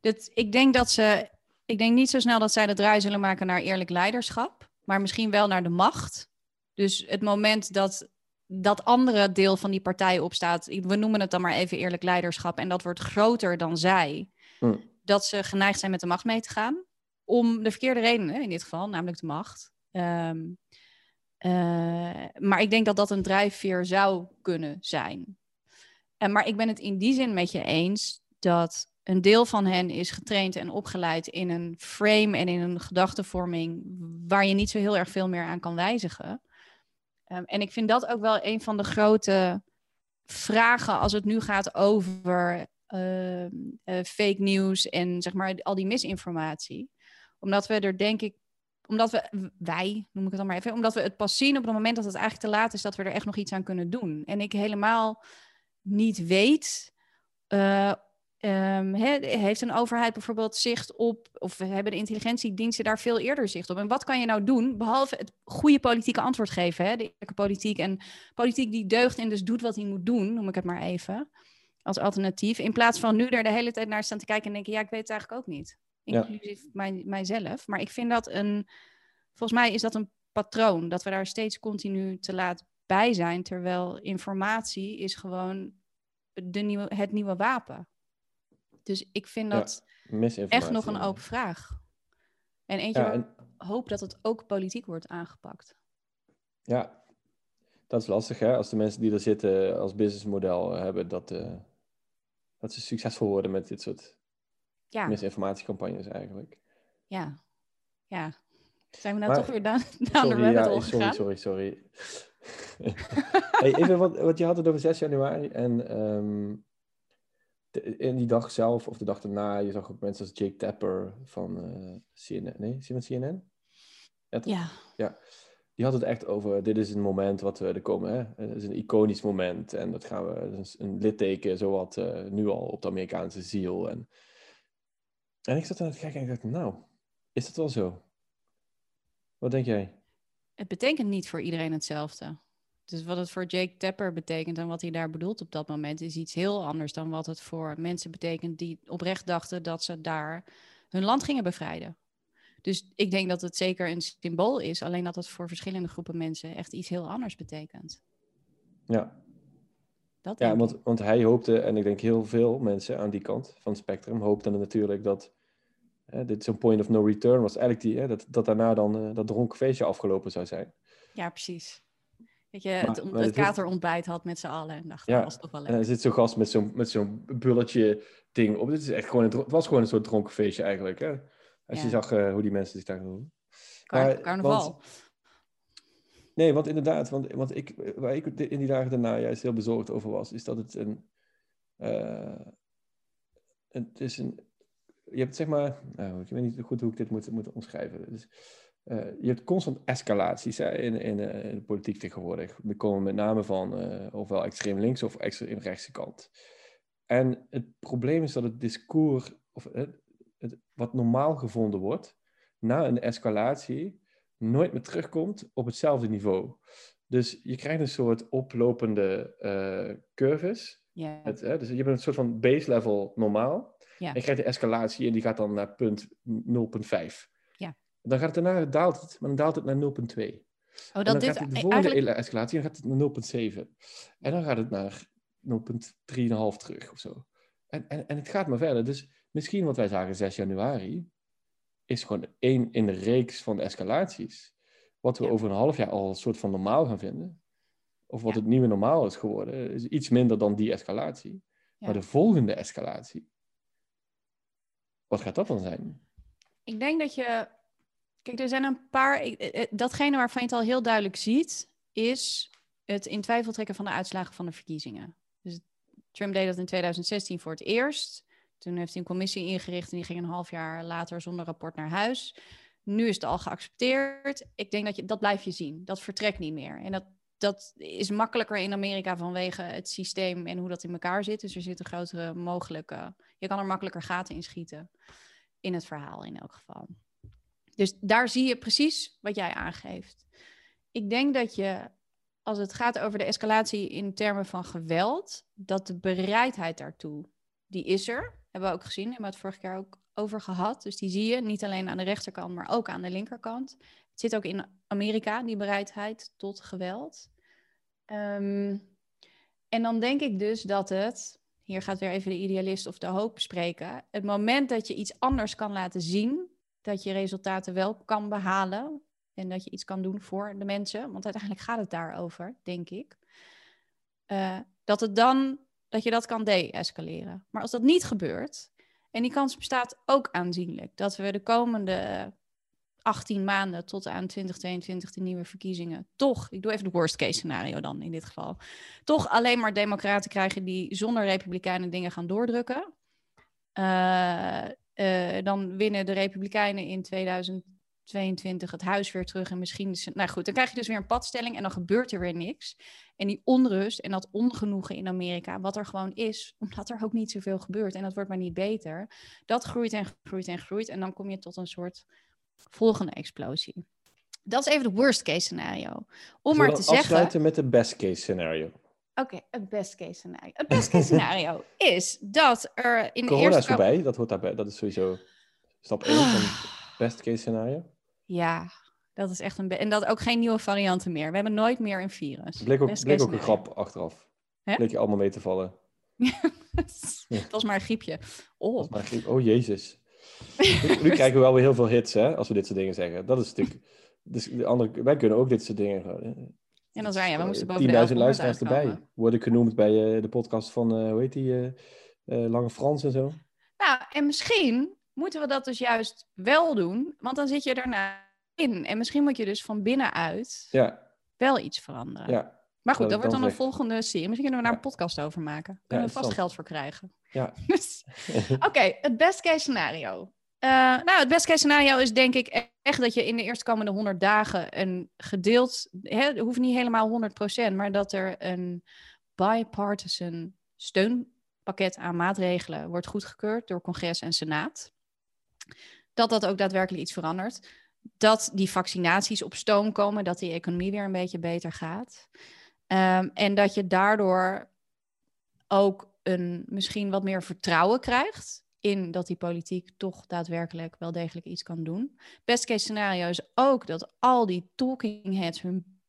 Dat, ik denk dat ze. Ik denk niet zo snel dat zij de draai zullen maken naar eerlijk leiderschap, maar misschien wel naar de macht. Dus het moment dat dat andere deel van die partij opstaat, we noemen het dan maar even eerlijk leiderschap, en dat wordt groter dan zij, Hm. dat ze geneigd zijn met de macht mee te gaan. Om de verkeerde redenen in dit geval, namelijk de macht. Ehm, eh, maar ik denk dat dat een drijfveer zou kunnen zijn. En, maar ik ben het in die zin met je eens dat een deel van hen is getraind en opgeleid in een frame en in een gedachtevorming waar je niet zo heel erg veel meer aan kan wijzigen. Ehm, en ik vind dat ook wel een van de grote vragen als het nu gaat over ehm, eh, fake news en zeg maar al die misinformatie. Omdat we er denk ik, omdat we, wij noem ik het dan maar even, omdat we het pas zien op het moment dat het eigenlijk te laat is dat we er echt nog iets aan kunnen doen. En ik helemaal niet weet. eh, ehm, he- heeft een overheid bijvoorbeeld zicht op, of hebben de intelligentiediensten daar veel eerder zicht op? En wat kan je nou doen, behalve het goede politieke antwoord geven, hè? de eerlijke politiek en politiek die deugt en dus doet wat hij moet doen, noem ik het maar even, als alternatief, in plaats van nu er de hele tijd naar staan te kijken en denken, ja, ik weet het eigenlijk ook niet, Ja. inclusief mij, mijzelf. Maar ik vind dat een, volgens mij is dat een patroon, dat we daar steeds continu te laat bij zijn, terwijl informatie is gewoon de nieuwe, het nieuwe wapen. Dus ik vind dat echt nog een open vraag. En eentje Ja, en, hoop dat het ook politiek wordt aangepakt. ja, dat is lastig hè. Als de mensen die er zitten als businessmodel hebben, dat, eh, dat ze succesvol worden met dit soort Ja, misinformatiecampagnes eigenlijk. ja, ja. Zijn we nou Maar- toch weer down, down the rabbit ja, sorry, sorry, sorry. hey, even wat, wat je had het over 6 januari en ehm, in die dag zelf of de dag daarna, je zag ook mensen als Jake Tapper van uh, CNN. Nee, zie je CNN? Ja. Ja. Die had het echt over, dit is een moment wat we er komen, hè? Het is een iconisch moment en dat gaan we, een, een litteken, zowat uh, nu al op de Amerikaanse ziel. En, en ik zat aan het kijken en ik dacht, nou, is dat wel zo? Wat denk jij? Het betekent niet voor iedereen hetzelfde. Dus wat het voor Jake Tapper betekent en wat hij daar bedoelt op dat moment is iets heel anders dan wat het voor mensen betekent die oprecht dachten dat ze daar hun land gingen bevrijden. Dus ik denk dat het zeker een symbool is, alleen dat het voor verschillende groepen mensen echt iets heel anders betekent. Ja. Dat ja, want, want hij hoopte, en ik denk heel veel mensen aan die kant van het spectrum, hoopten natuurlijk dat hè, dit zo'n point of no return was. Eigenlijk die, hè, dat, dat daarna dan uh, dat dronken feestje afgelopen zou zijn. Ja, precies. Dat je het, het, katerontbijt had met z'n allen en dacht, ja, dat was toch wel lekker. En er zit zo'n gast met zo'n, met zo'n bulletje ding op. Dit is echt gewoon een, het was gewoon een soort dronken feestje eigenlijk, hè? Als je zag uh, hoe die mensen zich daar doen. Car carnaval. Nee, want inderdaad, want, want ik, waar ik in die dagen daarna juist heel bezorgd over was, is dat het een... Uh, het is een... Je hebt zeg maar... Nou, ik weet niet goed hoe ik dit moet, moet omschrijven. Dus, uh, je hebt constant escalaties in, in, in, de politiek tegenwoordig. Die komen met name van ofwel extreem links of extreem rechtse kant. En het probleem is dat het discours, of het, wat normaal gevonden wordt, na een escalatie, nooit meer terugkomt op hetzelfde niveau. Dus je krijgt een soort oplopende uh, curves. Yeah. Het, hè, dus je hebt een soort van base level normaal. En je krijgt de escalatie en die gaat dan naar punt 0,5. Ja. Dan gaat het daarna, daalt het, maar dan daalt het naar 0,2. Oh, dat dan dit, gaat de volgende eigenlijk... escalatie dan gaat het naar 0,7. En dan gaat het naar 0,3,5 terug of zo. En, en, en het gaat maar verder. Dus misschien wat wij zagen 6 januari, is gewoon één in de reeks van de escalaties. Wat we over een half jaar al een soort van normaal gaan vinden. Of wat het nieuwe normaal is geworden, is iets minder dan die escalatie. Maar de volgende escalatie, wat gaat dat dan zijn? Ik denk dat je. Kijk, er zijn een paar. Eh, eh, datgene waarvan je het al heel duidelijk ziet, is het in twijfel trekken van de uitslagen van de verkiezingen. Dus Trump deed dat in 2016 voor het eerst. Toen heeft hij een commissie ingericht en die ging een half jaar later zonder rapport naar huis. Nu is het al geaccepteerd. Ik denk dat je, dat blijf je zien. Dat vertrekt niet meer. En dat, dat is makkelijker in Amerika vanwege het systeem en hoe dat in elkaar zit. Dus er zitten grotere mogelijke. Je kan er makkelijker gaten in schieten. In het verhaal in elk geval. Dus daar zie je precies wat jij aangeeft. Ik denk dat je, als het gaat over de escalatie in termen van geweld, dat de bereidheid daartoe, die is er. Hebben we ook gezien, hebben we het vorig jaar ook over gehad. Dus die zie je niet alleen aan de rechterkant, maar ook aan de linkerkant. Het zit ook in Amerika, die bereidheid tot geweld. Um, en dan denk ik dus dat het, hier gaat weer even de idealist of de hoop spreken, het moment dat je iets anders kan laten zien, dat je resultaten wel kan behalen en dat je iets kan doen voor de mensen, want uiteindelijk gaat het daarover, denk ik, uh, dat het dan dat je dat kan de-escaleren. Maar als dat niet gebeurt, en die kans bestaat ook aanzienlijk, dat we de komende 18 maanden tot aan 2022 de nieuwe verkiezingen toch, ik doe even de worst case scenario dan in dit geval, toch alleen maar democraten krijgen die zonder republikeinen dingen gaan doordrukken. Uh, uh, dan winnen de republikeinen in 2000, 22 het huis weer terug en misschien is het, nou goed, dan krijg je dus weer een padstelling en dan gebeurt er weer niks. En die onrust en dat ongenoegen in Amerika, wat er gewoon is, omdat er ook niet zoveel gebeurt en dat wordt maar niet beter, dat groeit en groeit en groeit en dan kom je tot een soort volgende explosie. Dat is even de worst case scenario. Om maar te zeggen. Afsluiten met de best case scenario. Oké, het best case scenario. Het best case scenario is dat er in de Corona eerste... is voorbij, dat hoort daarbij. Dat is sowieso stap 1 van best case scenario. Ja, dat is echt een... En dat ook geen nieuwe varianten meer. We hebben nooit meer een virus. Het bleek ook, bleek ook een grap achteraf. Hè? Bleek je allemaal mee te vallen. dat was maar een griepje. Oh, maar griep. oh jezus. nu, krijgen we wel weer heel veel hits, hè, als we dit soort dingen zeggen. Dat is natuurlijk... Dus de andere, wij kunnen ook dit soort dingen... En dan zei je, we moesten boven 10.000 luisteraars erbij. Worden genoemd bij uh, de podcast van, uh, hoe heet die, uh, Lange Frans en zo. Nou, en misschien moeten we dat dus juist wel doen, want dan zit je daarna in. En misschien moet je dus van binnenuit ja. wel iets veranderen. Ja. Maar goed, dat wordt dan dan een volgende serie. Misschien kunnen we daar een podcast over maken. Kunnen we vast geld voor krijgen. Ja. Dus- Oké, het best case scenario. Eh, nou, het best case scenario is denk ik echt dat je in de eerstkomende 100 dagen een gedeeld, hè, het hoeft niet helemaal 100%, maar dat er een bipartisan steunpakket aan maatregelen wordt goedgekeurd door congres en senaat. Dat dat ook daadwerkelijk iets verandert. Dat die vaccinaties op stoom komen, dat die economie weer een beetje beter gaat. Ehm, en dat je daardoor ook een misschien wat meer vertrouwen krijgt in dat die politiek toch daadwerkelijk wel degelijk iets kan doen. Best case scenario is ook dat al die talking heads hun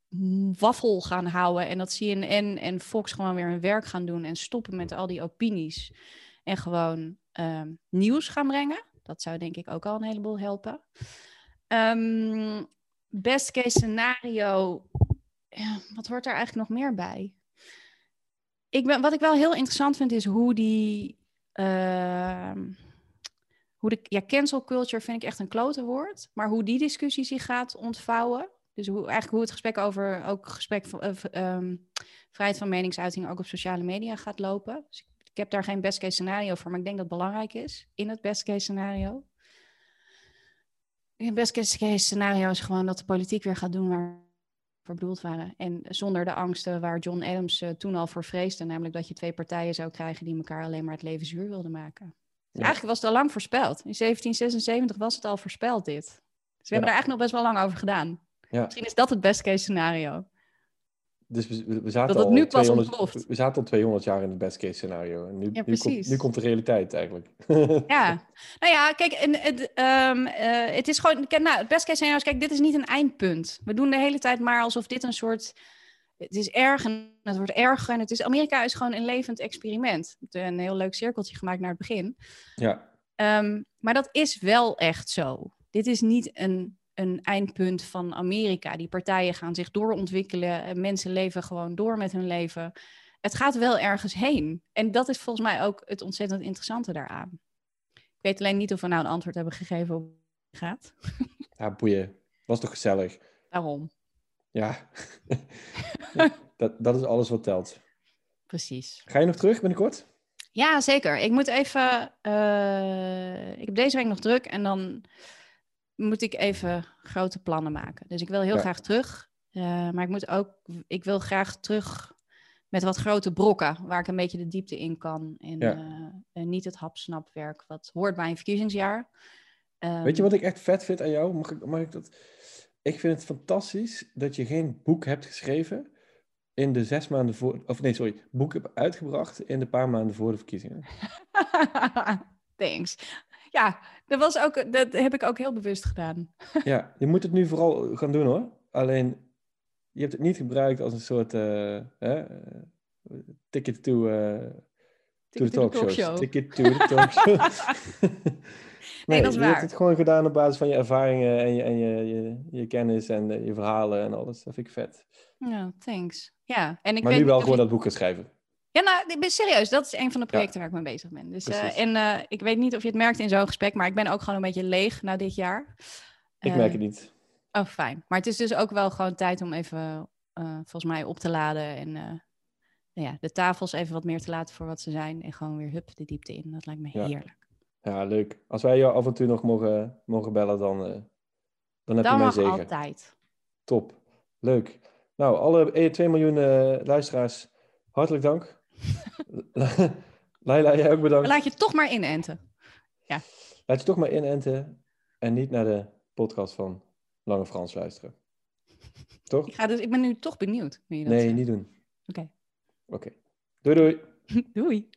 waffel gaan houden en dat CNN en Fox gewoon weer hun werk gaan doen en stoppen met al die opinies en gewoon ehm, nieuws gaan brengen. Dat zou denk ik ook al een heleboel helpen. Ehm, best case scenario, wat hoort er eigenlijk nog meer bij? Ik ben, wat ik wel heel interessant vind is hoe die. ehm, hoe de, ja, cancel culture vind ik echt een klote woord. Maar hoe die discussie zich gaat ontvouwen. Dus hoe, eigenlijk hoe het gesprek over ook gesprek van, eh, ehm, vrijheid van meningsuiting ook op sociale media gaat lopen. Dus ik, ik heb daar geen best case scenario voor, maar ik denk dat het belangrijk is in het best case scenario. Het best case scenario is gewoon dat de politiek weer gaat doen waar voor bedoeld waren. En zonder de angsten waar John Adams eh, toen al voor vreesde, namelijk dat je twee partijen zou krijgen die elkaar alleen maar het leven zuur wilden maken. Ja. Eigenlijk was het al lang voorspeld. In 1776 was het al voorspeld dit. Dus we hebben er eigenlijk nog best wel lang over gedaan. Ja. Misschien is dat het best case scenario. Dus we, zaten Dat het al nu pas 200, ontploft. we zaten al 200 jaar in het best case scenario. En nu, nu, komt, nu komt de realiteit eigenlijk. Ja, nou ja, kijk, en het, ehm, eh, het is gewoon, nou, het best case scenario is, kijk, dit is niet een eindpunt. We doen de hele tijd maar alsof dit een soort, het is erg en het wordt erger. En het is, Amerika is gewoon een levend experiment. Een heel leuk cirkeltje gemaakt naar het begin. ja, Ehm, maar dat is wel echt zo. Dit is niet een, een eindpunt van Amerika. Die partijen gaan zich doorontwikkelen. En mensen leven gewoon door met hun leven. Het gaat wel ergens heen. En dat is volgens mij ook het ontzettend interessante daaraan. Ik weet alleen niet of we nou een antwoord hebben gegeven op hoe het gaat. ja, boeien. Was toch gezellig? Waarom? Ja. dat, dat is alles wat telt. Precies. Ga je nog terug binnenkort? Ja, zeker. Ik moet even. eh, ik heb deze week nog druk en dan moet ik even grote plannen maken. Dus ik wil heel Ja. graag terug. eh, maar ik moet ook. Ik wil graag terug met wat grote brokken waar ik een beetje de diepte in kan. En Ja. eh, en niet het hapsnapwerk wat hoort bij een verkiezingsjaar. Ehm, Weet je wat ik echt vet vind aan jou? Mag ik, mag ik dat? Ik vind het fantastisch dat je geen boek hebt geschreven in de zes maanden voor... Of nee, sorry. Boek hebt uitgebracht in de paar maanden voor de verkiezingen. Thanks. Ja, dat, was ook, dat heb ik ook heel bewust gedaan. Ja, je moet het nu vooral gaan doen hoor. Alleen, je hebt het niet gebruikt als een soort eh, ticket to, eh, to the to the talk. Ticket to the nee, dat is je hebt waar. het gewoon gedaan op basis van je ervaringen en je, en je, je, je kennis en eh, je verhalen en alles. Dat vind ik vet. Ja, thanks. Ja, en ik maar weet nu wel gewoon je- dat boek gaan schrijven. Ja, nou, ik ben serieus. Dat is een van de projecten waar ik mee bezig ben. Dus, Precies. en eh, ik weet niet of je het merkt in zo'n gesprek, maar ik ben ook gewoon een beetje leeg na dit jaar. Ik merk het niet. Oh, fijn. Maar het is dus ook wel gewoon tijd om even, eh, volgens mij, op te laden. En nou ja, de tafels even wat meer te laten voor wat ze zijn. En gewoon weer hup de diepte in. Dat lijkt me Ja. heerlijk. Ja, leuk. Als wij jou af en toe nog mogen, mogen bellen, dan, dan heb je mij zeker. altijd. Top. Leuk. Nou, alle eh, 2 miljoen luisteraars, hartelijk dank. Laila, jij ook bedankt. laat je toch maar inenten. Laat je toch maar inenten en niet naar de podcast van Lange Frans luisteren. Toch? Ik, ga dus, ik ben nu toch benieuwd. Je dat Nee, zegt. niet doen. Oké. Oké. Doei doei. Doei.